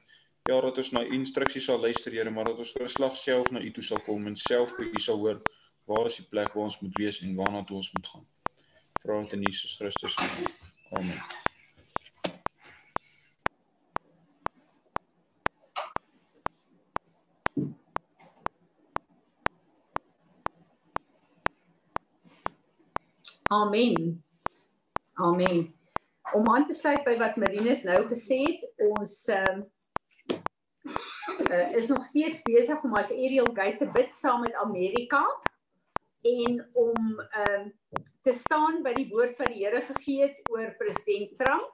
Ja, dat ons na U instruksies sal luister, Here, maar dat ons vir 'n slag self na U toe sal kom en self by U sal hoor waar is die plek waar ons moet wees en waarna toe ons moet gaan. Vra dit in Jesus Christus naam. Amen. Amen. Amen. Om aan te sluit by wat Marinus nou gesê het, ons uh, uh, is nog steeds besig om as Ariel Gate te bid saam met Amerika en om ehm uh, te staan by die woord wat die Here gegee het oor president Trump.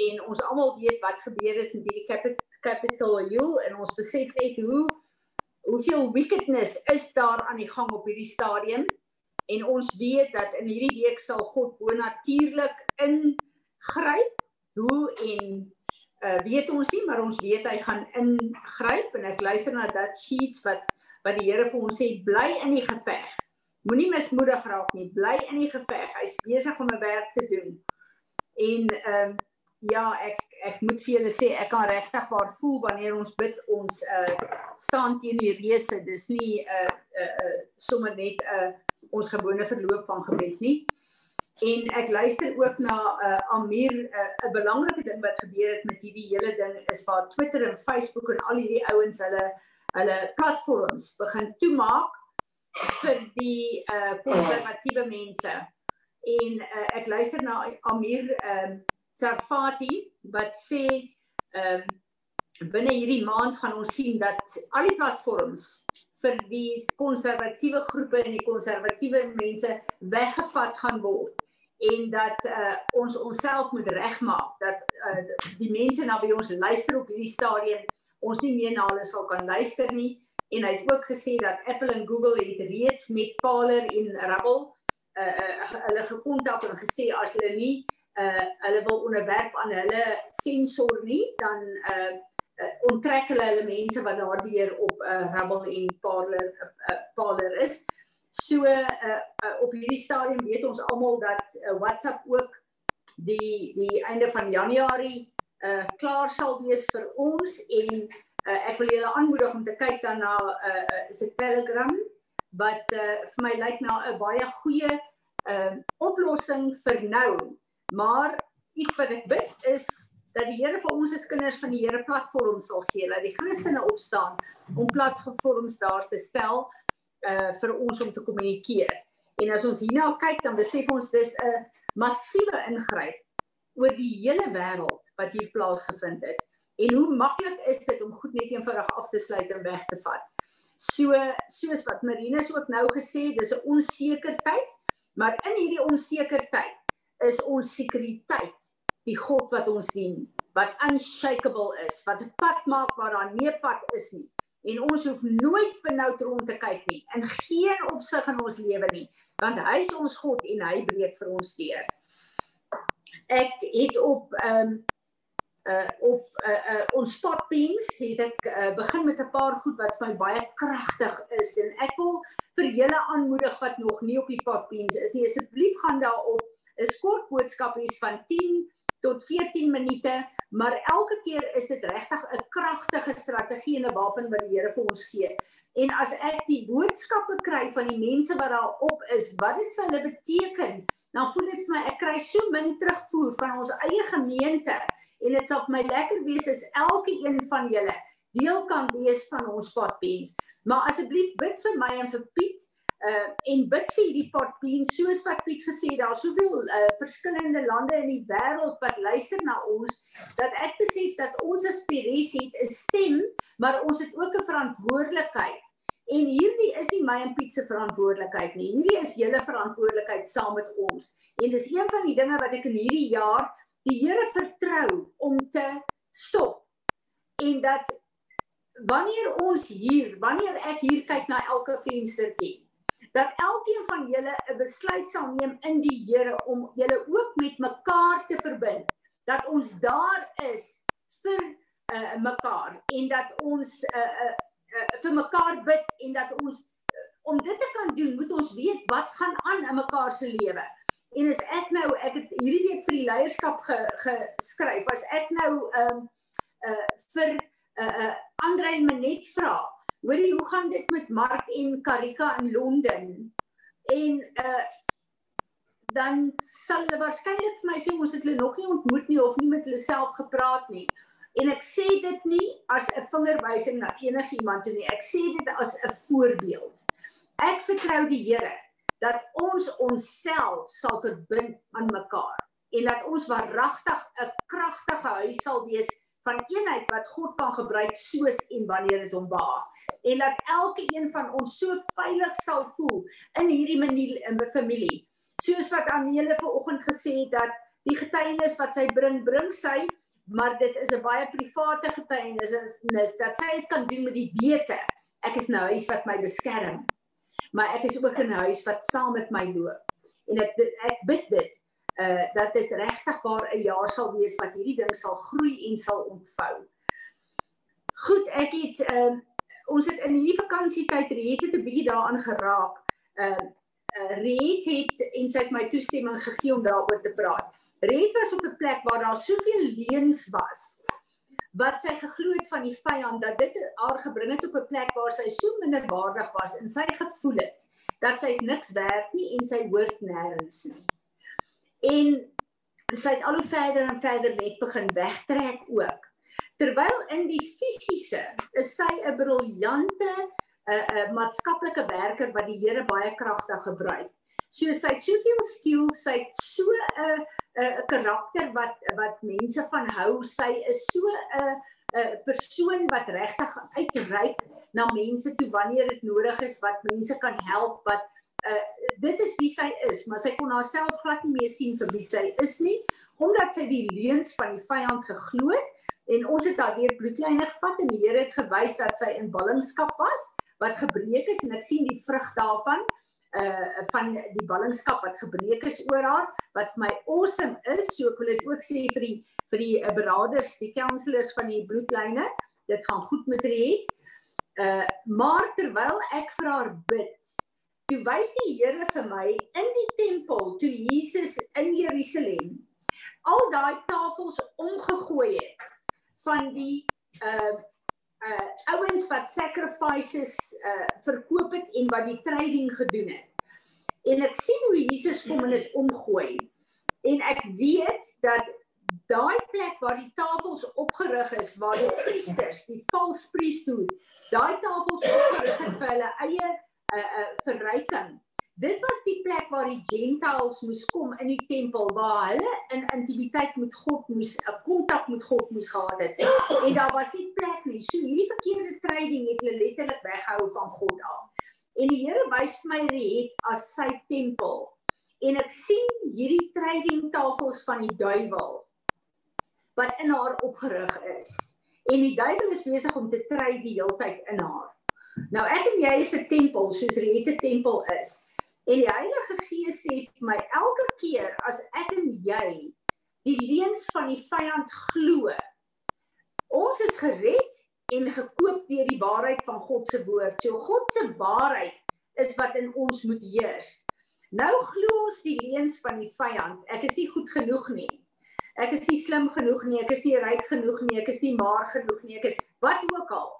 En ons almal weet wat gebeur het met die Capitol Hill en ons besef net hoe hoeveel wickedness is daar aan die gang op hierdie stadium. En ons weet dat in hierdie week sal God bonatuurlik ingryp. Hoe en uh, weet ons nie maar ons weet hy gaan ingryp. En ek luister na dat sheets wat wat die Here vir ons sê bly in die geveg moenie mismoedig raak nie. Bly in die geveg. Hy's besig om 'n werk te doen. En ehm uh, ja ek ek moet vir julle sê ek kan regtig waar voel wanneer ons bid ons uh, staan teen die reëse. Dis nie 'n uh, uh, uh, sommer net 'n uh, ons gewone verloop van gebed nie. En ek luister ook na 'n uh, Amir 'n uh, belangrike ding wat gebeur het met hierdie hele ding is waar Twitter en Facebook en al hierdie ouens hulle hulle platforms begin toemaak vir die uh konservatiewe mense. En uh, ek luister na Amir ehm uh, Sarfati wat sê ehm uh, binne hierdie maand gaan ons sien dat al die platforms vir die konservatiewe groepe en die konservatiewe mense weggevat gaan word en dat uh, ons onsself moet regmaak dat uh, die mense na wie ons luister op hierdie stadium ons nie meer na hulle sal kan luister nie en hy het ook gesê dat Apple en Google het reeds met Parler en Rubble uh, uh, hulle gekontak en gesê as hulle nie uh, hulle wil onderwerp aan hulle sensor nie dan uh, uh, onttrek hulle hulle mense wat daardeur op uh, Rubble en Parler uh, uh, Parler is. So uh, uh op hierdie stadium weet ons almal dat uh, WhatsApp ook die die einde van Januarie uh klaar sal wees vir ons en uh, ek wil julle aanmoedig om te kyk dan na uh se Telegram wat uh vir my lyk na 'n baie goeie uh oplossing vir nou. Maar iets wat ek bid is dat die Here vir ons as kinders van die Here platforms sal gee, dat die Christene opstaan om platforms daar te stel uh vir ons om te kommunikeer. En as ons hierna kyk dan besef ons dis 'n massiewe ingryp oor die hele wêreld wat hier plaasgevind het. En hoe maklik is dit om goed net eenvoudig af te sluit en weg te vat. So soos wat Marinus ook nou gesê, dis 'n onseker tyd, maar in hierdie onseker tyd is ons sekuriteit die God wat ons dien, wat unshakable is, wat 'n pad maak waar daar nie pad is nie en ons hoef nooit benoud rond te kyk nie in geen opsig in ons lewe nie want hy is ons God en hy breek vir ons deur. Ek het op ehm um, uh op uh, uh ons spotbeans het ek uh, begin met 'n paar goed wat vir my baie kragtig is en ek wil vir julle aanmoedig wat nog nie op die spotbeans is nie asseblief gaan daarop 'n kort boodskapies van 10 tot 14 minute maar elke keer is dit regtig 'n kragtige strategie en 'n wapen wat die Here vir ons gee. En as ek die boodskappe kry van die mense wat daar op is, wat dit vir hulle beteken, dan voel dit vir my ek kry so min terugvoer van ons eie gemeente en dit sal vir my lekker wees as elke een van julle deel kan wees van ons padpies. Maar asseblief bid vir my en vir Piet uh en bid vir hierdie potpien soos wat Piet gesê daar soveel uh verskillende lande in die wêreld wat luister na ons dat ek besef dat ons as Pires het 'n stem maar ons het ook 'n verantwoordelikheid. En hierdie is nie my en Piet se verantwoordelikheid nie. Hierdie is julle verantwoordelikheid saam met ons. En dis een van die dinge wat ek in hierdie jaar die Here vertrou om te stop en dat wanneer ons hier wanneer ek hier kyk na elke venstertjie dat elkeen van julle 'n besluit sal neem in die Here om julle ook met mekaar te verbind. Dat ons daar is vir uh, mekaar en dat ons uh, uh, uh, vir mekaar bid en dat ons uh, om dit te kan doen moet ons weet wat gaan aan in mekaar se lewe en as ek nou ek het hierdie week vir die leierskap ge, geskryf as ek nou um, uh, vir uh, uh, Andre en Manet vra hoorie hoe gaan dit met Mark en Karika in Londen? En uh dan sal hulle waarskynlik vir my sê ons het hulle nog nie ontmoet nie of nie met hulle self gepraat nie. En ek sê dit nie as 'n vingerwysing na enigiemand toe nie. Ek sê dit as 'n voorbeeld. Ek vertrou die Here dat ons onsself sal verbind aan mekaar en dat ons waaragtig 'n kragtige huis sal wees van eenheid wat God kan gebruik soos en wanneer dit hom behaag en dat elke een van ons so veilig sal voel in hierdie manier in 'n familie. Soos wat Anele vanoggend gesê het dat die getuienis wat sy bring, bring sy, maar dit is 'n baie private getuienis is dat sy dit kan doen met die wete ek is nou huis wat my beskerm. Maar ek is ook 'n huis wat saam met my loop. En ek ek bid dit uh dat dit regtig waar 'n jaar sal wees wat hierdie ding sal groei en sal ontvou. Goed, ek het ehm uh, ons het in hierdie vakansietyd Riet het 'n bietjie daaraan geraak. Ehm uh, uh, Riet het en sy het my toestemming gegee om daaroor te praat. Riet was op 'n plek waar daar soveel leuns was wat sy geglo het van die vyand dat dit haar gebring het op 'n plek waar sy so minderwaardig was en sy gevoel het dat sy's niks werd nie en sy hoort nêrens nie. En sy het al hoe verder en verder net begin wegtrek ook. Terwyl in die fisiese is sy 'n briljante 'n uh, 'n uh, maatskaplike werker wat die Here baie kragtig gebruik. So sy het soveel skills, sy het so 'n 'n karakter wat wat mense van hou. Sy is so 'n 'n persoon wat regtig uitreik na mense toe wanneer dit nodig is, wat mense kan help, wat uh dit is wie sy is, maar sy kon haarself glad nie meer sien vir wie sy is nie, omdat sy die leuns van die vyand geglo het en ons het daar weer bloedlyne gevat en die Here het gewys dat sy in ballingskap was wat gebreek is en ek sien die vrug daarvan uh van die ballingskap wat gebreek is oor haar wat vir my awesome is so ek wil dit ook sê vir die vir die uh, beraders die counselors van die bloedlyne dit gaan goed met Riet uh maar terwyl ek vir haar bid toe wys die Here vir my in die tempel toe Jesus in Jerusalem al daai tafels omgegooi het van die uh uh ouens wat sacrifices uh verkoop het en wat die trading gedoen het. En ek sien hoe Jesus kom en dit omgooi. En ek weet dat daai plek waar die tafels opgerig is waar die priesters, die false priesthood, daai tafels opgerig het vir hulle eie uh uh verryking Dit was die plek waar die Gentiles moes kom in die tempel waar hulle in intimiteit met God moes 'n kontak met God moes gehad het. En daar was nie plek nie. So hierdie verkeerde trading het hulle letterlik weggehou van God af. En die Here wys vir my Riet as sy tempel. En ek sien hierdie trading tafels van die duiwel wat in haar opgerig is. En die duiwel is besig om te trade die heeltyd in haar. Nou ek en jy is 'n tempel soos Riet 'n tempel is. En die Heilige Gees sê vir my elke keer as ek en jy die leuns van die vyand glo, ons is gered en gekoop deur die waarheid van God se woord. So God se waarheid is wat in ons moet heers. Nou glo ons die leuns van die vyand. Ek is nie goed genoeg nie. Ek is nie slim genoeg nie. Ek is nie ryk genoeg nie. Ek is nie maar genoeg nie. Ek is wat ook al.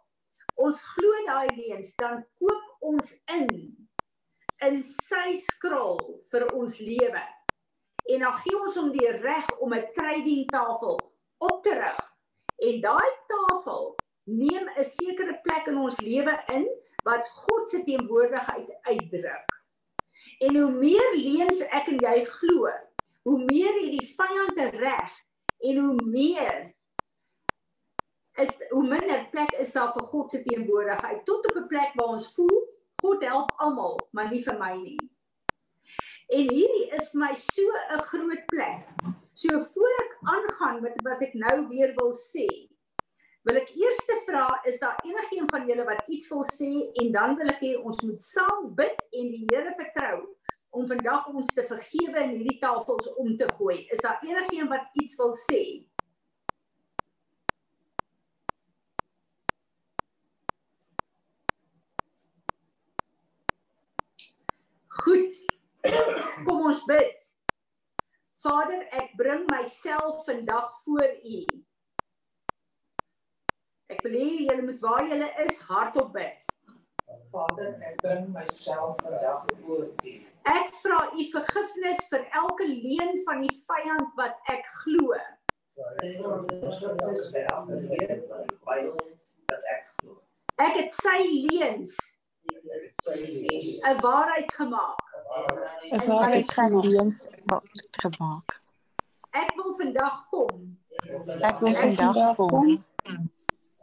Ons glo daai leuns, dan koop ons in in sy skrol vir ons lewe. En dan gee ons hom die reg om 'n trading tafel op te rig. En daai tafel neem 'n sekere plek in ons lewe in wat God se teenwoordigheid uitdruk. En hoe meer leuns ek en jy glo, hoe meer het die vyand reg en hoe meer is hoe minder plek is daar vir God se teenwoordigheid tot op 'n plek waar ons voel God help almal, maar nie vir my nie. En hierdie is vir my so 'n groot plek. So voor ek aangaan met wat ek nou weer wil sê, wil ek eers vra is daar enigiemand van julle wat iets wil sê en dan wil ek hê ons moet saam bid en die Here vertrou om vandag ons te vergewe en hierdie tafels om te gooi. Is daar enigiemand wat iets wil sê? Goed. Kom ons bid. Vader, ek bring myself vandag voor U. Ek wil hê julle moet waar julle is hardop bid. Vader, ek bring myself vandag voor U. Ek vra U vergifnis vir elke leuen van die vyand wat ek glo. Ek het sy leuns 'n waarheid gemaak. 'n waarheid sy leuns gemaak. Ek wil vandag kom. Ek wil vandag kom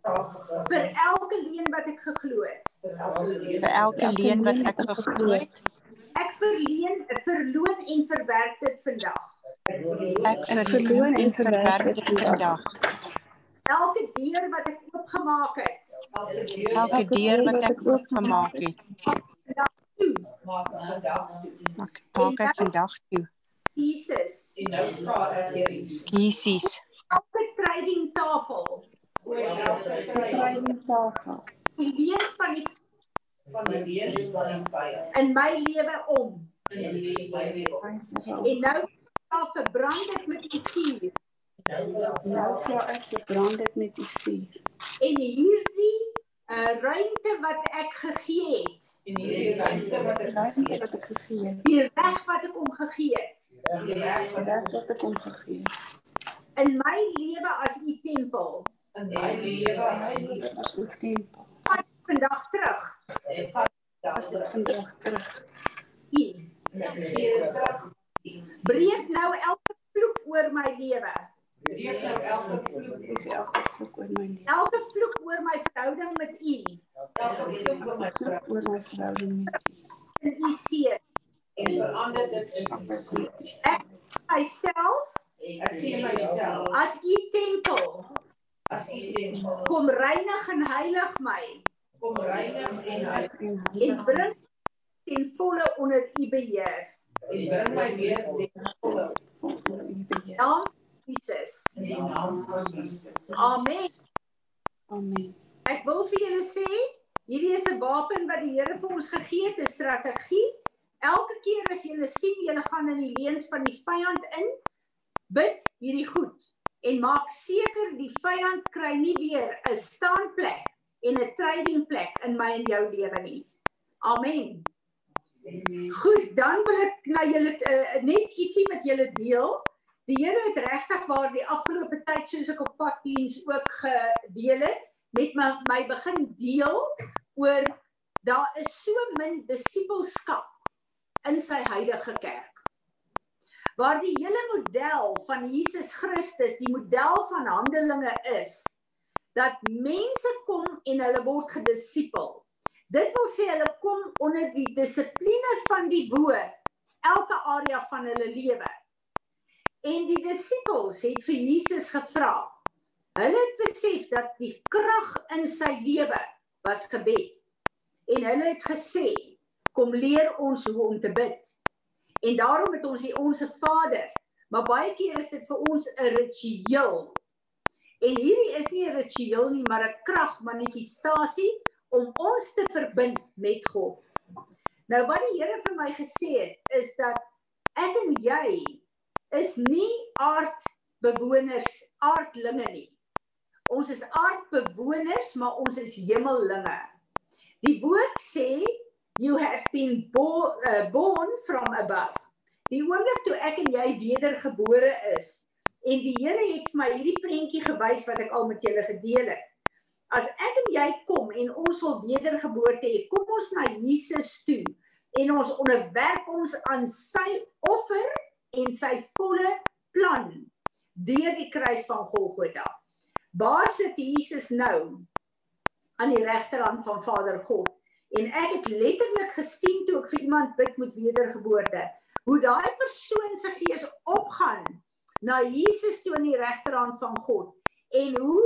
vir elke leuen wat ek geglo het. vir elke leuen wat ek geglo het. Ek verleen, verloon en verwerk dit vandag. Ek verloon en verwerk dit vandag. Elke deur wat ek oopgemaak het. Elke deur wat ek oopgemaak het. Maak vandag toe. Maak ek vandag toe. Jesus. En nou vra ek hier Jesus. Jesus. Elke trading tafel. Elke trading tafel. Die leuns van die van die leuns van die vyand in my lewe om. in die my lewe. En nou verbrand dit met u vuur. Nou sal ek verbrand dit met u vuur. En hierdie 'n ruimte wat ek gegee het. En hierdie ruimte wat ek ruimte wat ek gegee het. Die reg wat ek hom gegee het. Die Die reg wat ek hom gegee het. In my lewe as u tempel. As as u tempel. Vandag terug. Ek vat vandag terug. Terug. Breek nou elke vloek oor my lewe. Breek nou elke vloek elke vloek oor my lewe. Elke vloek oor my verhouding met u. Elke vloek oor my verhouding met u. In u seën. En verander dit in u seën. Ek myself Ek gee myself as u tempel. As u tempel. Kom reinig en heilig my. Kom reinig en heilig En bring ten volle onder u beheer. en bring my weer ten volle onder u beheer. Naam Jesus. in die naam van Jesus. Amen. Amen. Ek wil vir julle sê, hierdie is 'n wapen wat die Here vir ons gegee het, 'n strategie. Elke keer as jy sien jy gaan in die leuns van die vyand in, bid hierdie goed en maak seker die vyand kry nie weer 'n staanplek en 'n trading plek in my en jou lewe nie. Amen. Goed, dan wil ek na julle uh, net ietsie met julle deel. Die Here het regtig waar die afgelope tyd soos ek op paddiens ook gedeel het, met my, my begin deel oor daar is so min disippelskap in sy huidige kerk. Waar die hele model van Jesus Christus, die model van Handelinge is dat mense kom en hulle word gedisipel. Dit wil sê hulle kom onder die dissipline van die woord elke area van hulle lewe. En die disippels het vir Jesus gevra. Hulle het besef dat die krag in sy lewe was gebed. En hulle het gesê, kom leer ons hoe om te bid. En daarom het ons die onsse Vader, maar baie keer is dit vir ons 'n ritueel. En hierdie is nie 'n ritueel nie, maar 'n kragmanifestasie om ons te verbind met God. Nou wat die Here vir my gesê het, is dat ek en jy is nie aardbewoners, aardlinge nie. Ons is aardbewoners, maar ons is hemellinge. Die woord sê you have been born, uh, born from above. Die oomblik toe ek en jy wedergebore is en die Here het vir my hierdie prentjie gewys wat ek al met julle gedeel het. As ek en jy kom en ons wil wedergeboorte hê, kom ons na Jesus toe en ons onderwerp ons aan sy offer en sy volle plan deur die kruis van Golgotha. Waar sit Jesus nou? Aan die regterhand van Vader God. En ek het letterlik gesien toe ek vir iemand bid met wedergeboorte, hoe daai persoon se gees opgaan na Jesus toe aan die regterhand van God en hoe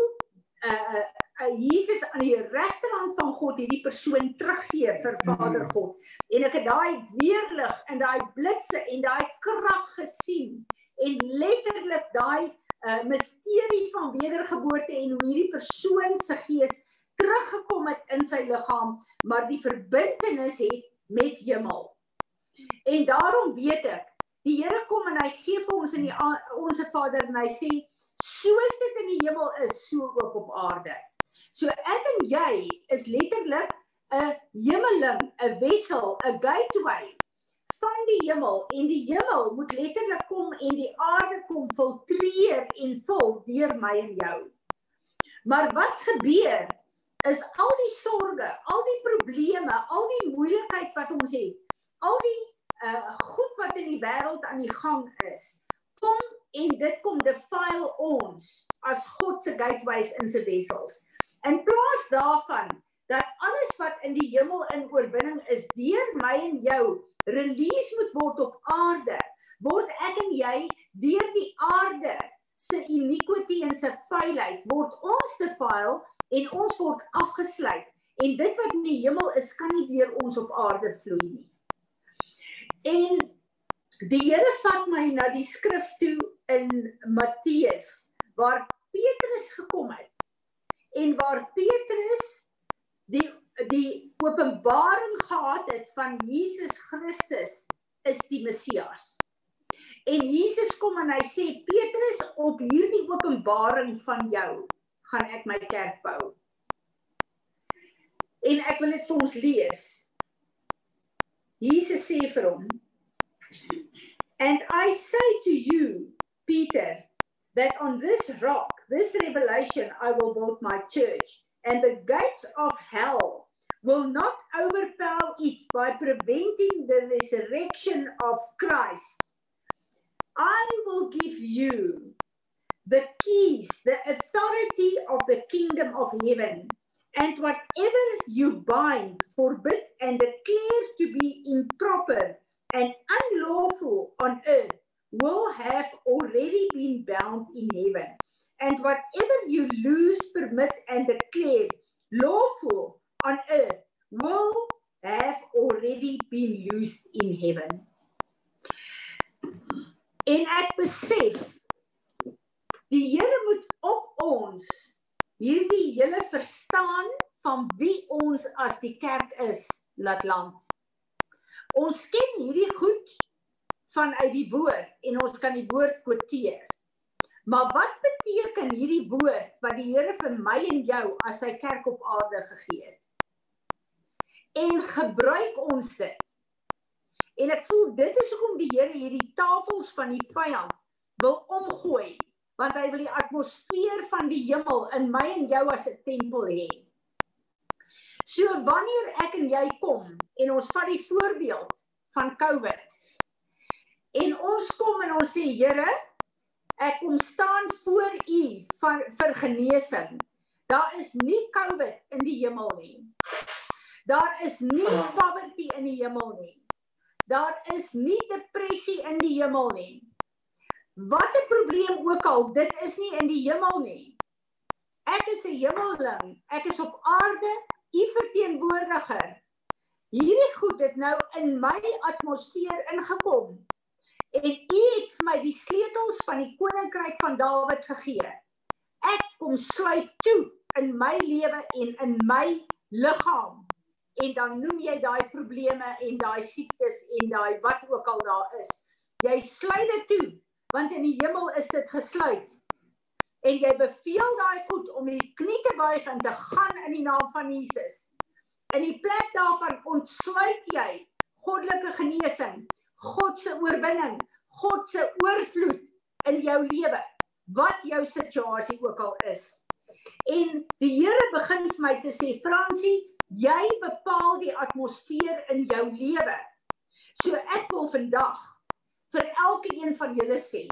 uh, uh Jesus aan die regterhand van God hierdie persoon teruggee vir Vader God. En ek het daai weerlig en daai blitse en daai krag gesien en letterlik daai uh misterie van wedergeboorte en hoe hierdie persoon se gees teruggekom het in sy liggaam, maar die verbintenis het met hemel. En daarom weet ek, die Here kom en hy gee vir ons in die onsse Vader en hy sê soos dit in die hemel is, so ook op aarde. So ek en jy is letterlik 'n hemeling, 'n wessel, 'n gateway van die hemel en die hemel moet letterlik kom en die aarde kom filtreer en vul deur my en jou. Maar wat gebeur is al die sorges, al die probleme, al die moeilikheid wat ons het, al die uh goed wat in die wêreld aan die gang is, kom en dit kom defile ons as God se gateways in se wessels. In plaas daarvan dat alles wat in die hemel in oorwinning is deur my en jou release moet word op aarde, word ek en jy deur die aarde se iniquity en se vuilheid word ons defile en ons word afgesluit en dit wat in die hemel is kan nie deur ons op aarde vloei nie. En die Here vat my na die skrif toe in Matteus waar Petrus gekom het en waar Petrus die die openbaring gehad het van Jesus Christus is die Messias. En Jesus kom en hy sê Petrus op hierdie openbaring van jou gaan ek my kerk bou. En ek wil dit vir ons lees. Jesus sê vir hom: And I say to you, Peter, that on this rock, this revelation, I will build my church, and the gates of hell will not overpower it by preventing the resurrection of Christ. I will give you the keys, the authority of the kingdom of heaven. And whatever you bind, forbid, and declare to be improper and unlawful on earth will have already been bound in heaven. And whatever you loose, permit, and declare lawful on earth will have already been loosed in heaven. En ek besef die Here moet op ons hierdie hele verstaan van wie ons as die kerk is laat land. Ons ken hierdie goed vanuit die woord en ons kan die woord quoteer. Maar wat beteken hierdie woord wat die Here vir my en jou as sy kerk op aarde gegee het? En gebruik ons dit? En ek voel dit is hoekom die Here hierdie tafels van die vyand wil omgooi, want hy wil die atmosfeer van die hemel in my en jou as 'n tempel hê. So wanneer ek en jy kom en ons vat die voorbeeld van COVID. En ons kom en ons sê Here, ek kom staan voor U van vir genesing. Daar is nie COVID in die hemel nie. Daar is nie poverty in die hemel nie. Daar is nie depressie in die hemel nie. Wat 'n probleem ook al, dit is nie in die hemel nie. Ek is 'n hemelling. Ek is op aarde, u verteenwoordiger. Hierdie goed het nou in my atmosfeer ingekom. En u het vir my die sleutels van die koninkryk van Dawid gegee. Ek kom sluit toe in my lewe en in my liggaam. En dan noem jy daai probleme en daai siektes en daai wat ook al daar is. Jy sluit dit toe want in die hemel is dit gesluit. En jy beveel daai goed om die knie te buig en te gaan in die naam van Jesus. In die plek daarvan ontsluit jy goddelike genesing, God se oorwinning, God se oorvloed in jou lewe, wat jou situasie ook al is. En die Here begin vir my te sê, Fransie, jy bepaal die atmosfeer in jou lewe. So ek wil vandag vir elke een van julle sê,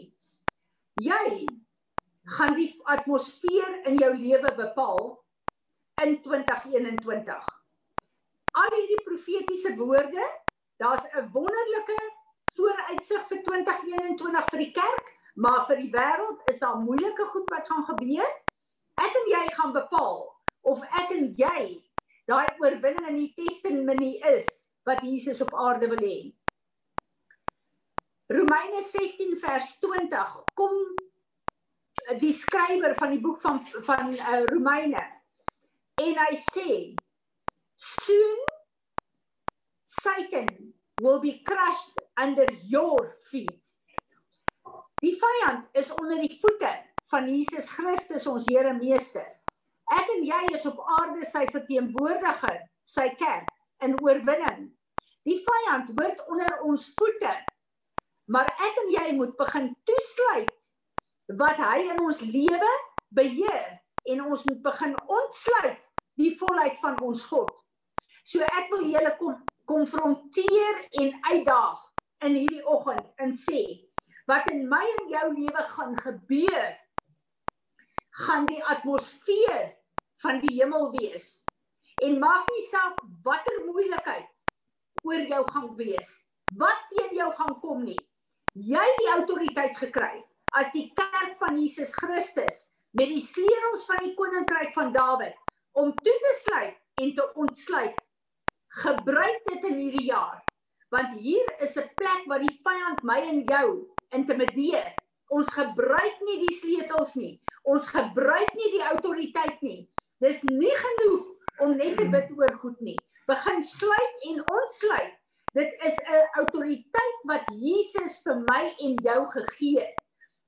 jy gaan die atmosfeer in jou lewe bepaal in 2021. Al hierdie profetiese woorde, daar's 'n wonderlike vooruitsig vir 2021 vir die kerk, maar vir die wêreld is daar moeilike goed wat gaan gebeur. Ek en jy gaan bepaal of ek en jy daai oorwinning in die testimonie is wat Jesus op aarde wil hê. Romeine 16 vers 20 kom die skrywer van die boek van van uh, Romeine en hy sê soon Satan will be crushed under your feet. Die vyand is onder die voete van Jesus Christus ons Here Meester. Ek en jy is op aarde sy verteenwoordiger, sy kerk in oorwinning. Die vyand word onder ons voete. Maar ek en jy moet begin toesluit wat hy in ons lewe beheer en ons moet begin ontsluit die volheid van ons God. So ek wil julle kom konfronteer en uitdaag in hierdie oggend en sê wat in my en jou lewe gaan gebeur gaan die atmosfeer van die hemel wees. En maak nie saak watter moeilikheid oor jou gaan wees. Wat teen jou gaan kom nie. Jy het die autoriteit gekry as die kerk van Jesus Christus met die sleutels van die koninkryk van Dawid om toe te sluit en te ontsluit. Gebruik dit in hierdie jaar. Want hier is 'n plek waar die vyand my en jou intimideer. Ons gebruik nie die sleutels nie. Ons gebruik nie die autoriteit nie. Dis nie genoeg om net te bid oor goed nie. Begin sluit en ontsluit. Dit is 'n autoriteit wat Jesus vir my en jou gegee het.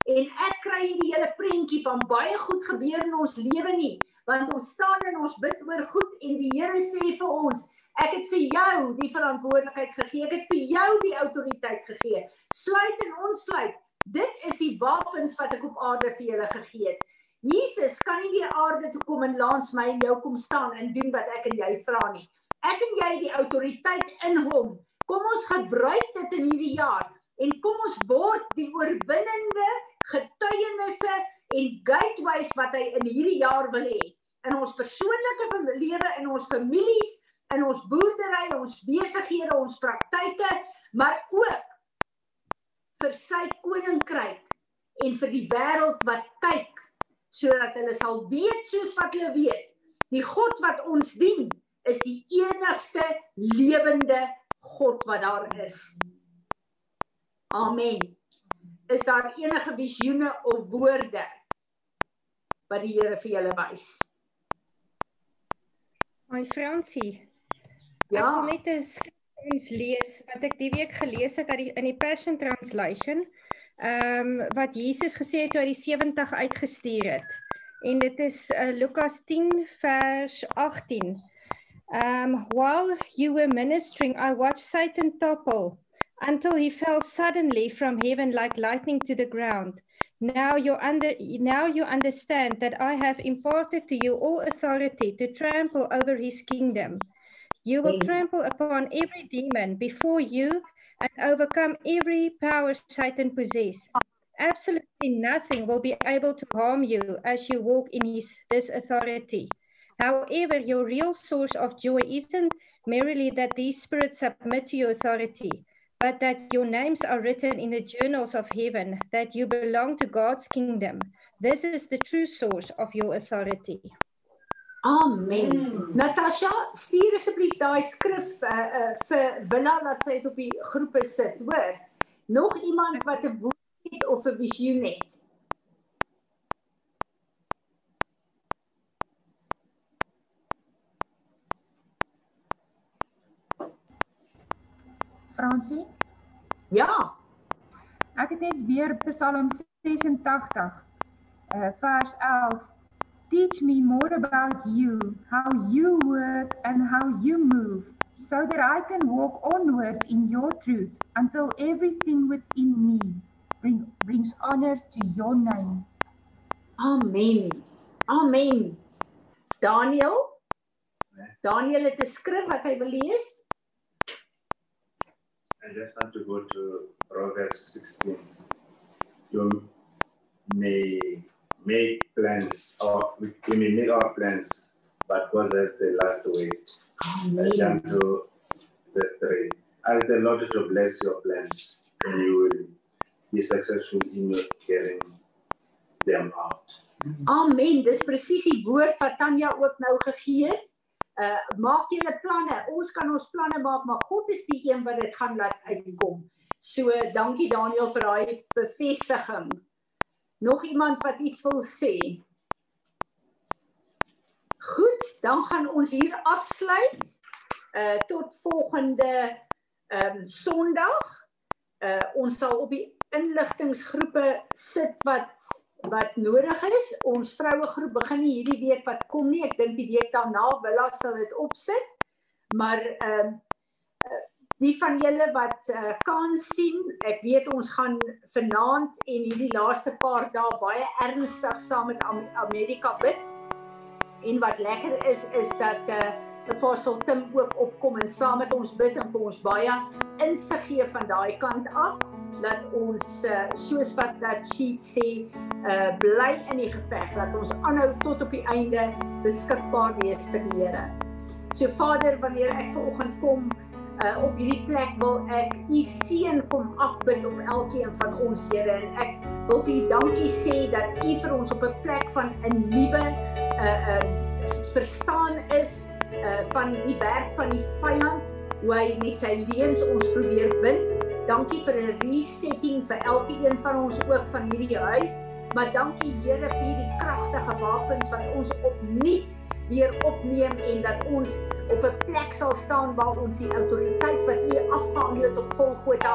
En ek kry hierdie hele prentjie van baie goed gebeur in ons lewe nie want ons staan en ons bid oor goed en die Here sê vir ons Ek het vir jou die verantwoordelikheid gegee. Ek het vir jou die autoriteit gegee. Sluit en ontsluit. Dit is die wapens wat ek op aarde vir julle gegee het. Jesus kan nie weer aarde toe kom en langs my en jou kom staan en doen wat ek en jy vra nie. Ek en jy het die autoriteit in hom. Kom ons gebruik dit in hierdie jaar en kom ons word die oorwinnende getuienisse en gateways wat hy in hierdie jaar wil hê in ons persoonlike lewe in ons families in ons boerdery, ons besighede, ons praktyke, maar ook vir sy koninkryk en vir die wêreld wat kyk sodat hulle sal weet soos wat hulle weet. Die God wat ons dien is die enigste lewende God wat daar is. Amen. Is daar enige visioene of woorde wat die Here vir julle wys? My Fransie, Ja. Ek wil net 'n skrif lees wat ek die week gelees het uit die in die Passion Translation. Ehm um, wat Jesus gesê het toe hy die 70 uitgestuur het. En dit is uh, Lukas 10 vers 18. Um while you were ministering I watched Satan topple until he fell suddenly from heaven like lightning to the ground. Now you under now you understand that I have imparted to you all authority to trample over his kingdom. You will mm. trample upon every demon before you and overcome every power Satan possesses. Absolutely nothing will be able to harm you as you walk in his, this authority. However, your real source of joy isn't merely that these spirits submit to your authority, but that your names are written in the journals of heaven, that you belong to God's kingdom. This is the true source of your authority. Amen. Mm. Natasha, stuur asseblief daai skrif uh, uh, vir Willa laat sy dit op die groepe sit, hoor. Nog iemand wat 'n woord het of 'n visioen het? Fransie? Ja. Ek het net weer Psalm 86 uh vers 11 Teach me more about you, how you work and how you move, so that I can walk onwards in your truth until everything within me bring, brings honor to your name. Amen. Amen. Daniel? Daniel het 'n skrif wat hy wil lees. I just want to go to Proverbs 16. You may make plans or we, we may make our plans, but possess the last way. I jump to verse 3. Ask the Lord to bless your plans, and you will be successful in your carrying them out. Amen. Dis presies die woord wat Tanya ook nou gegee het. Uh maak julle planne. Ons kan ons planne maak, maar God is die een wat dit gaan laat uitkom. So dankie Daniel vir daai bevestiging. Nog iemand wat iets wil sê? Goed, dan gaan ons hier afsluit. Uh tot volgende ehm um, Sondag. Uh ons sal op die inligtinggroepe sit wat wat nodig is. Ons vroue groep begin hierdie week wat kom nie. Ek dink die week daarna Willa sal dit opsit. Maar ehm uh, die van julle wat uh, kan sien, ek weet ons gaan vanaand en hierdie laaste paar dae baie ernstig saam met Amerika bid. En wat lekker is is dat uh Apostel Tim ook opkom en saam met ons bid en vir ons baie insig gee van daai kant af dat ons uh, soos wat dat sheet sê uh bly in die geveg dat ons aanhou tot op die einde beskikbaar wees vir die Here. So Vader, wanneer ek ver oggend kom uh, op hierdie plek wil ek u seën kom afbid op elkeen van ons Here en ek wil vir u dankie sê dat u vir ons op 'n plek van 'n nuwe uh uh verstaan is uh van die werk van die vyand hoe hy met sy leuns ons probeer bind. Dankie vir 'n resetting vir elkeen van ons ook van hierdie huis. Maar dankie Here vir hierdie kragtige wapens wat ons opnuut weer opneem en dat ons op 'n plek sal staan waar ons die autoriteit wat U afgehandel het op Golgotha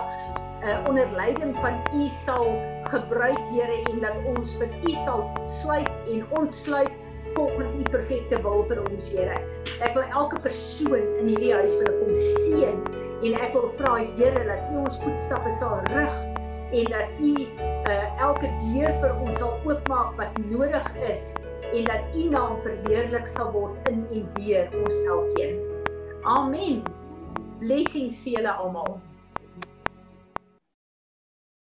uh, onder leiding van U sal gebruik Here en dat ons vir U sal sluit en ontsluit volgens u perfekte wil vir ons Here. Ek wil elke persoon in hierdie huis wil kom seën en ek wil vra Here dat u ons voetstappe sal rig en dat u uh, elke deur vir ons sal oopmaak wat nodig is en dat u naam verheerlik sal word in en deur ons elkeen. Amen. Blessings vir julle almal.